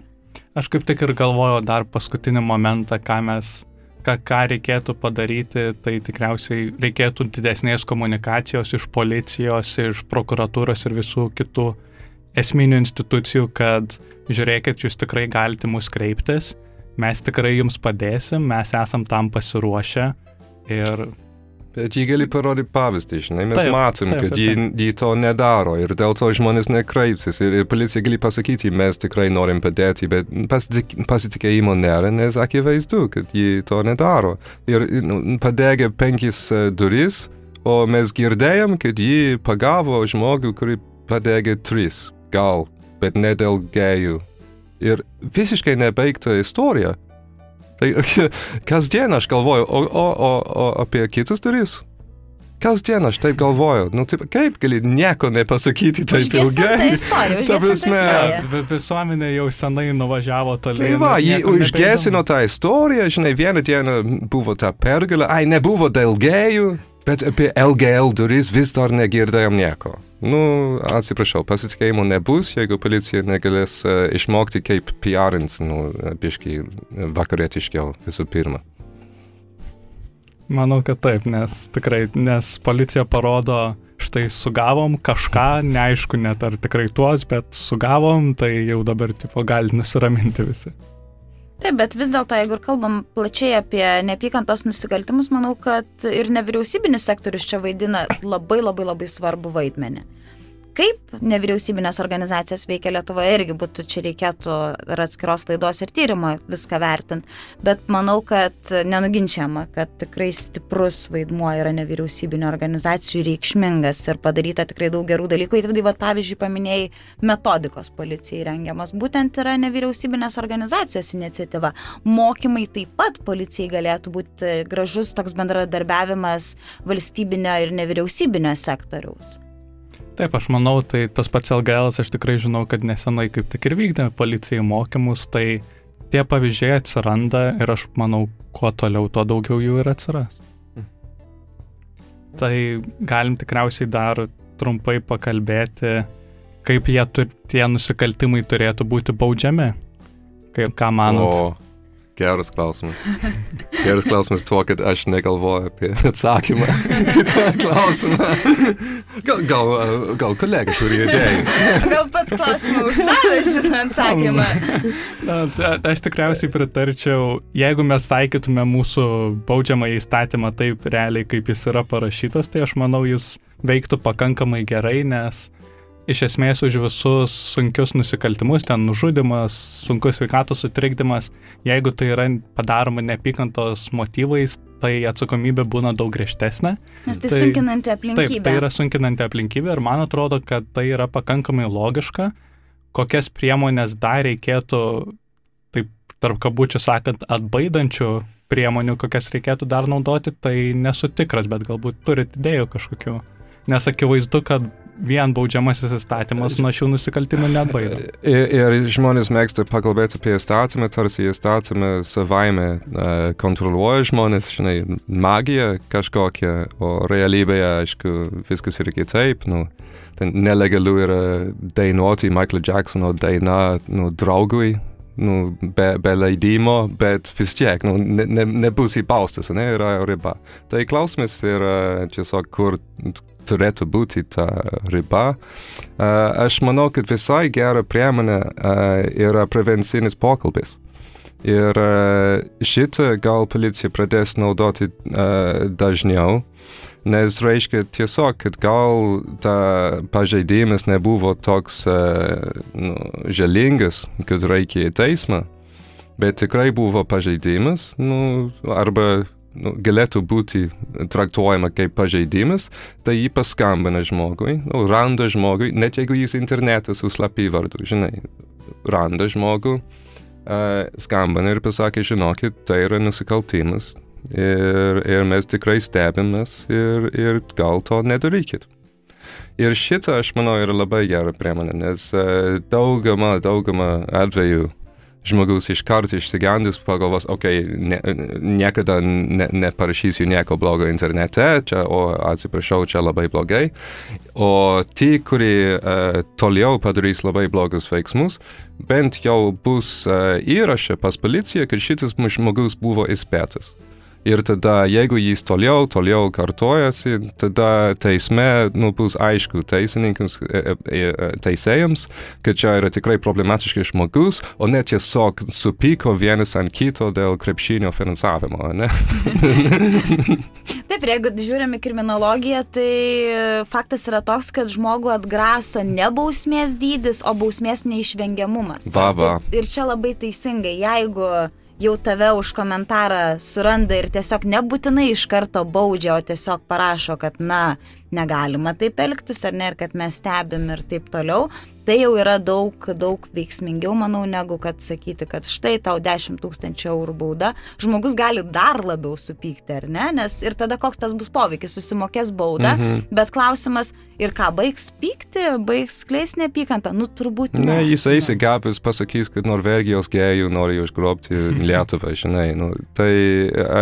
Aš kaip tik ir galvoju dar paskutinį momentą, ką mes ką, ką reikėtų padaryti, tai tikriausiai reikėtų didesnės komunikacijos iš policijos, iš prokuratūros ir visų kitų esminių institucijų, kad žiūrėkit, jūs tikrai galite mus kreiptis, mes tikrai jums padėsim, mes esam tam pasiruošę ir Bet jį gali parodyti pavyzdį, žinai, mes Taip, matom, taip, kad jį, jį to nedaro ir dėl to žmonės nekreipsis ir, ir policija gali pasakyti, mes tikrai norim padėti, bet pasitik, pasitikėjimo nėra, nes akivaizdu, kad jį to nedaro. Ir nu, padegė penkis e, duris, o mes girdėjom, kad jį pagavo žmogų, kurį padegė tris, gal, bet ne dėl gėjų. Ir visiškai nebaigta istorija. Tai (laughs) kasdien aš galvoju, o, o, o, o apie kitus duris? Kasdien aš taip galvoju, nu taip, kaip gali nieko nepasakyti taip Užgesinta ilgai? istorija, Ta prasme, visuomenė jau senai nuvažiavo toli. Tai va, jį užgesino tą istoriją, žinai, vieną dieną buvo ta pergalė, ai, nebuvo dėl gėjų, bet apie LGL duris vis dar negirdėjom nieko. Nu, atsiprašau, pasitikėjimo nebus, jeigu policija negalės uh, išmokti, kaip PRint, nu, biškai vakarietiškiau visų pirma. Manau, kad taip, nes tikrai, nes policija parodo, štai sugavom kažką, neaišku net ar tikrai tuos, bet sugavom, tai jau dabar tipo gali nusiraminti visi. Taip, bet vis dėlto, jeigu kalbam plačiai apie neapykantos nusikaltimus, manau, kad ir nevyriausybinis sektorius čia vaidina labai labai labai svarbu vaidmenį. Kaip nevyriausybinės organizacijos veikia Lietuvoje irgi būtų, čia reikėtų ir atskiros laidos ir tyrimo viską vertinti, bet manau, kad nenuginčiama, kad tikrai stiprus vaidmuo yra nevyriausybinio organizacijų reikšmingas ir padaryta tikrai daug gerų dalykų. Ir tai, va, pavyzdžiui, paminėjai metodikos policijai rengiamas, būtent yra nevyriausybinės organizacijos iniciatyva. Mokymai taip pat policijai galėtų būti gražus toks bendradarbiavimas valstybinio ir nevyriausybinio sektoriaus. Taip, aš manau, tai tas pats LGL, aš tikrai žinau, kad nesenai kaip tik ir vykdė policijai mokymus, tai tie pavyzdžiai atsiranda ir aš manau, kuo toliau, tuo daugiau jų ir atsiras. Tai galim tikriausiai dar trumpai pakalbėti, kaip jie, tur- tie nusikaltimai turėtų būti baudžiami. Kaip, ką manot? O, geras klausimas. Geras klausimas tuo, kad aš negalvoju apie atsakymą į tą klausimą. Gal, gal, gal kolega turi idėjų. Gal pats klausimą uždavė šitą atsakymą. Na, ta- aš tikriausiai pritarčiau, jeigu mes taikytume mūsų baudžiamą įstatymą taip realiai, kaip jis yra parašytas, tai aš manau, jis veiktų pakankamai gerai, nes iš esmės už visus sunkius nusikaltimus, ten nužudimas, sunkus sveikatos sutrikdymas, jeigu tai yra padaroma neapykantos motyvais, tai atsakomybė būna daug griežtesnė. Nes tai Tai- sunkinanti Taip, aplinkybė. tai yra sunkinanti aplinkybė ir man atrodo, kad tai yra pakankamai logiška, kokias priemonės dar reikėtų, taip tarp kabučių sakant, atbaidančių priemonių, kokias reikėtų dar naudoti, tai nesu tikras, bet galbūt turit idėjų kažkokių. Nes akivaizdu, kad vien baudžiamasis įstatymas nuo šių nusikaltimų neatbaido. Ir, ir žmonės mėgsta pakalbėti apie įstatymą, tarsi įstatymą savaime uh, kontroliuoja žmonės, žinai, magija kažkokia, o realybėje, aišku, viskas yra kitaip. Nu, ten nelegalu yra dainuoti Michael Jacksono dainą nu, draugui, nu, be, be leidimo, bet vis tiek nu, ne, ne, nebus įbaustas, ne, yra riba. Tai klausimas yra tiesiog, kur turėtų būti ta riba. Uh, aš manau, kad visai gera priemonė uh, yra prevencinis pokalbis. Ir uh, šitą gal policija pradės naudoti dažniau, nes reiškia tiesiog, kad gal ta pažeidimas nebuvo toks nu, žalingas, kad reikia į teismą, bet tikrai buvo pažeidimas, nu, arba nu, galėtų būti traktuojama kaip pažeidimas, tai jį paskambina žmogui, nu, randa žmogui, net jeigu jis internete su slapyvardu, žinai, randa žmogų, uh, skambina ir pasakė, žinokit, tai yra nusikaltimas, Ir, ir mes tikrai stebimės ir, ir gal to nedarykit. Ir šitą, aš manau, yra labai gera priemonė, nes uh, daugama, daugama atvejų žmogus iškart išsigandęs pagalvos, okei, okay, ne, niekada ne, neparašysiu nieko blogo internete, čia, o atsiprašau, čia labai blogai. O tie, kurie uh, toliau padarys labai blogus veiksmus, bent jau bus uh, įrašę pas policiją, kad šitas žmogus buvo įspėtas. Ir tada, jeigu jis toliau, toliau kartojasi, tada teisme nu, bus aišku teisininkams, e, e, e, teisėjams, kad čia yra tikrai problematiškas žmogus, o ne tiesiog supyko vienas ant kito dėl krepšinio finansavimo. (laughs) Taip, jeigu žiūrime kriminologiją, tai faktas yra toks, kad žmogų atgraso ne bausmės dydis, o bausmės neišvengiamumas. Baba. Ir čia labai teisingai, jeigu jau tave už komentarą suranda ir tiesiog nebūtinai iš karto baudžia, o tiesiog parašo, kad na, negalima taip elgtis ar ne, ir kad mes stebim ir taip toliau, tai jau yra daug, daug veiksmingiau, manau, negu kad sakyti, kad štai tau 10 tūkstančių eurų bauda. Žmogus gali dar labiau supykti, ar ne? Nes ir tada koks tas bus poveikis, susimokės baudą, mhm. bet klausimas, ir ką, baigs pykti, baigs skleis neapykantą, nu turbūt ne. Ne, jis eis į gavus, pasakys, kad Norvegijos gėjų nori užgrobti (laughs) Lietuvą, žinai. Nu, tai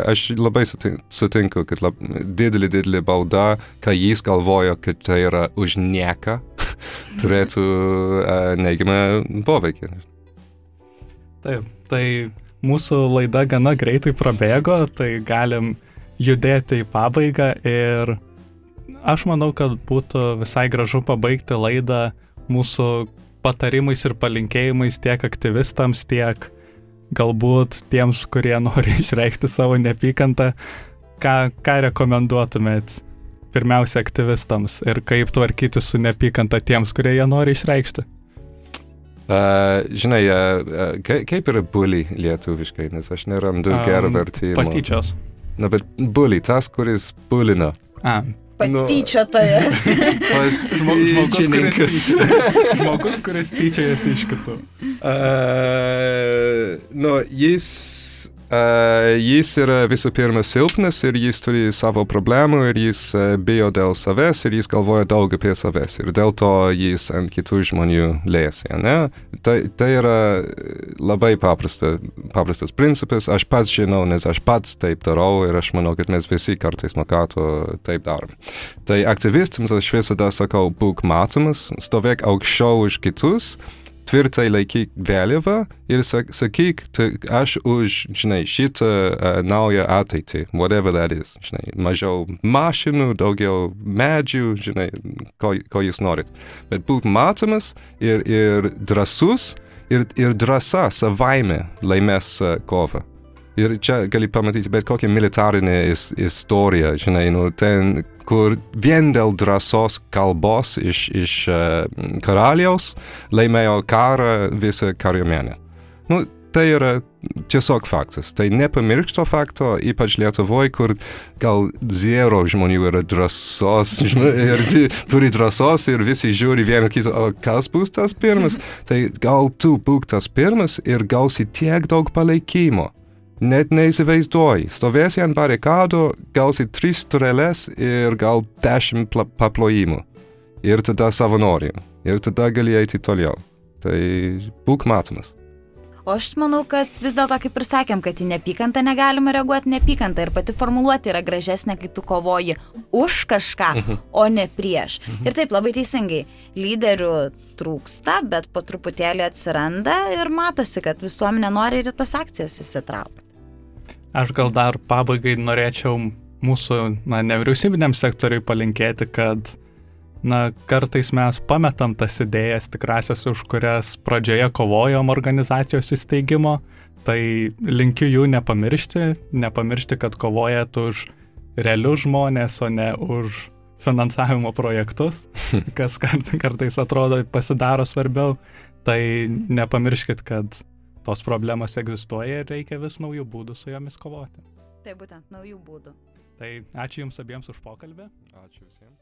aš labai sutinku, kad lab, didelį, didelį baudą, kai jis galvoja, kad tai yra už nieką (laughs) turėtų uh, neigiamą poveikį. Taip, tai mūsų laida gana greitai prabėgo, tai galim judėti į pabaigą ir aš manau, kad būtų visai gražu pabaigti laidą mūsų patarimais ir palinkėjimais tiek aktyvistams, tiek galbūt tiems, kurie nori (laughs) išreikšti savo neapykantą. Ką, ką rekomenduotumėt pirmiausia aktyvistams ir kaip tvarkyti su neapykanta tiems, kurie ją nori išreikšti? Uh, žinai, uh, kaip yra bully lietuviškai, nes aš nerandu um, gerą vertimą. Patyčios. Na, bet bully, tas, kuris bulina. A. Patyčiotojas. Nu, žmogus, kuris, žmogus, kuris tyčiojasi iš kitų. Uh, nu, jis Uh, jis yra visų pirma silpnas ir jis turi savo problemų ir jis uh, bijo dėl savęs ir jis galvoja daug apie savęs ir dėl to jis ant kitų žmonių lėsi. Ne? Tai, tai yra labai paprasta, paprastas principas, aš pats žinau, nes aš pats taip darau ir aš manau, kad mes visi kartais nuo karto taip darom. Tai aktyvistams aš visada sakau, būk matomas, stovėk aukščiau už kitus tvirtai laikyk vėliavą ir sakyk, aš už, žinai, šitą uh, naują ateitį, whatever that is, žinai, mažiau mašinų, daugiau medžių, žinai, ko, ko jūs norit. Bet būt matomas ir, ir drasus ir, ir drąsa savaime laimės uh, kovą. Ir čia gali pamatyti bet kokią militarinę is, istoriją, žinai, nu, ten, kur vien dėl drąsos kalbos iš, iš uh, karaliaus laimėjo karą visą kariuomenę. Nu, tai yra tiesiog faktas. Tai nepamiršk to fakto, ypač Lietuvoje, kur gal zero žmonių yra drąsos (laughs) ir turi drąsos ir visi žiūri vieną kitą, o kas bus tas pirmas. (laughs) Tai gal tu būk tas pirmas ir gausi tiek daug palaikymo net neįsivaizduoji. Stovėsi ant barikadų, gausi tris turelės ir gal dešimt paplojimų. Ir tada savanorių. Ir tada gali eiti toliau. Tai būk matomas. O aš manau, kad vis dėlto, kaip ir sakėm, kad į neapykantą negalima reaguoti neapykantą ir pati formuluoti yra gražesnė, kai tu kovoji už kažką, mhm. o ne prieš. Mhm. Ir taip labai teisingai, lyderių trūksta, bet po truputėlį atsiranda ir matosi, kad visuomenė nori ir tas akcijas įsitraukti. Aš gal dar pabaigai norėčiau mūsų na, nevyriausybiniam sektoriui palinkėti, kad na, kartais mes pametam tas idėjas tikrasias, už kurias pradžioje kovojom organizacijos įsteigimo, tai linkiu jų nepamiršti, nepamiršti, kad kovojat už realius žmonės, o ne už finansavimo projektus, (laughs) kas kart, kartais atrodo pasidaro svarbiau, tai nepamirškit, kad tos problemos egzistuoja ir reikia vis naujų būdų su jomis kovoti. Tai būtent naujų būdų. Tai ačiū Jums abiems už pokalbį. Ačiū visiems.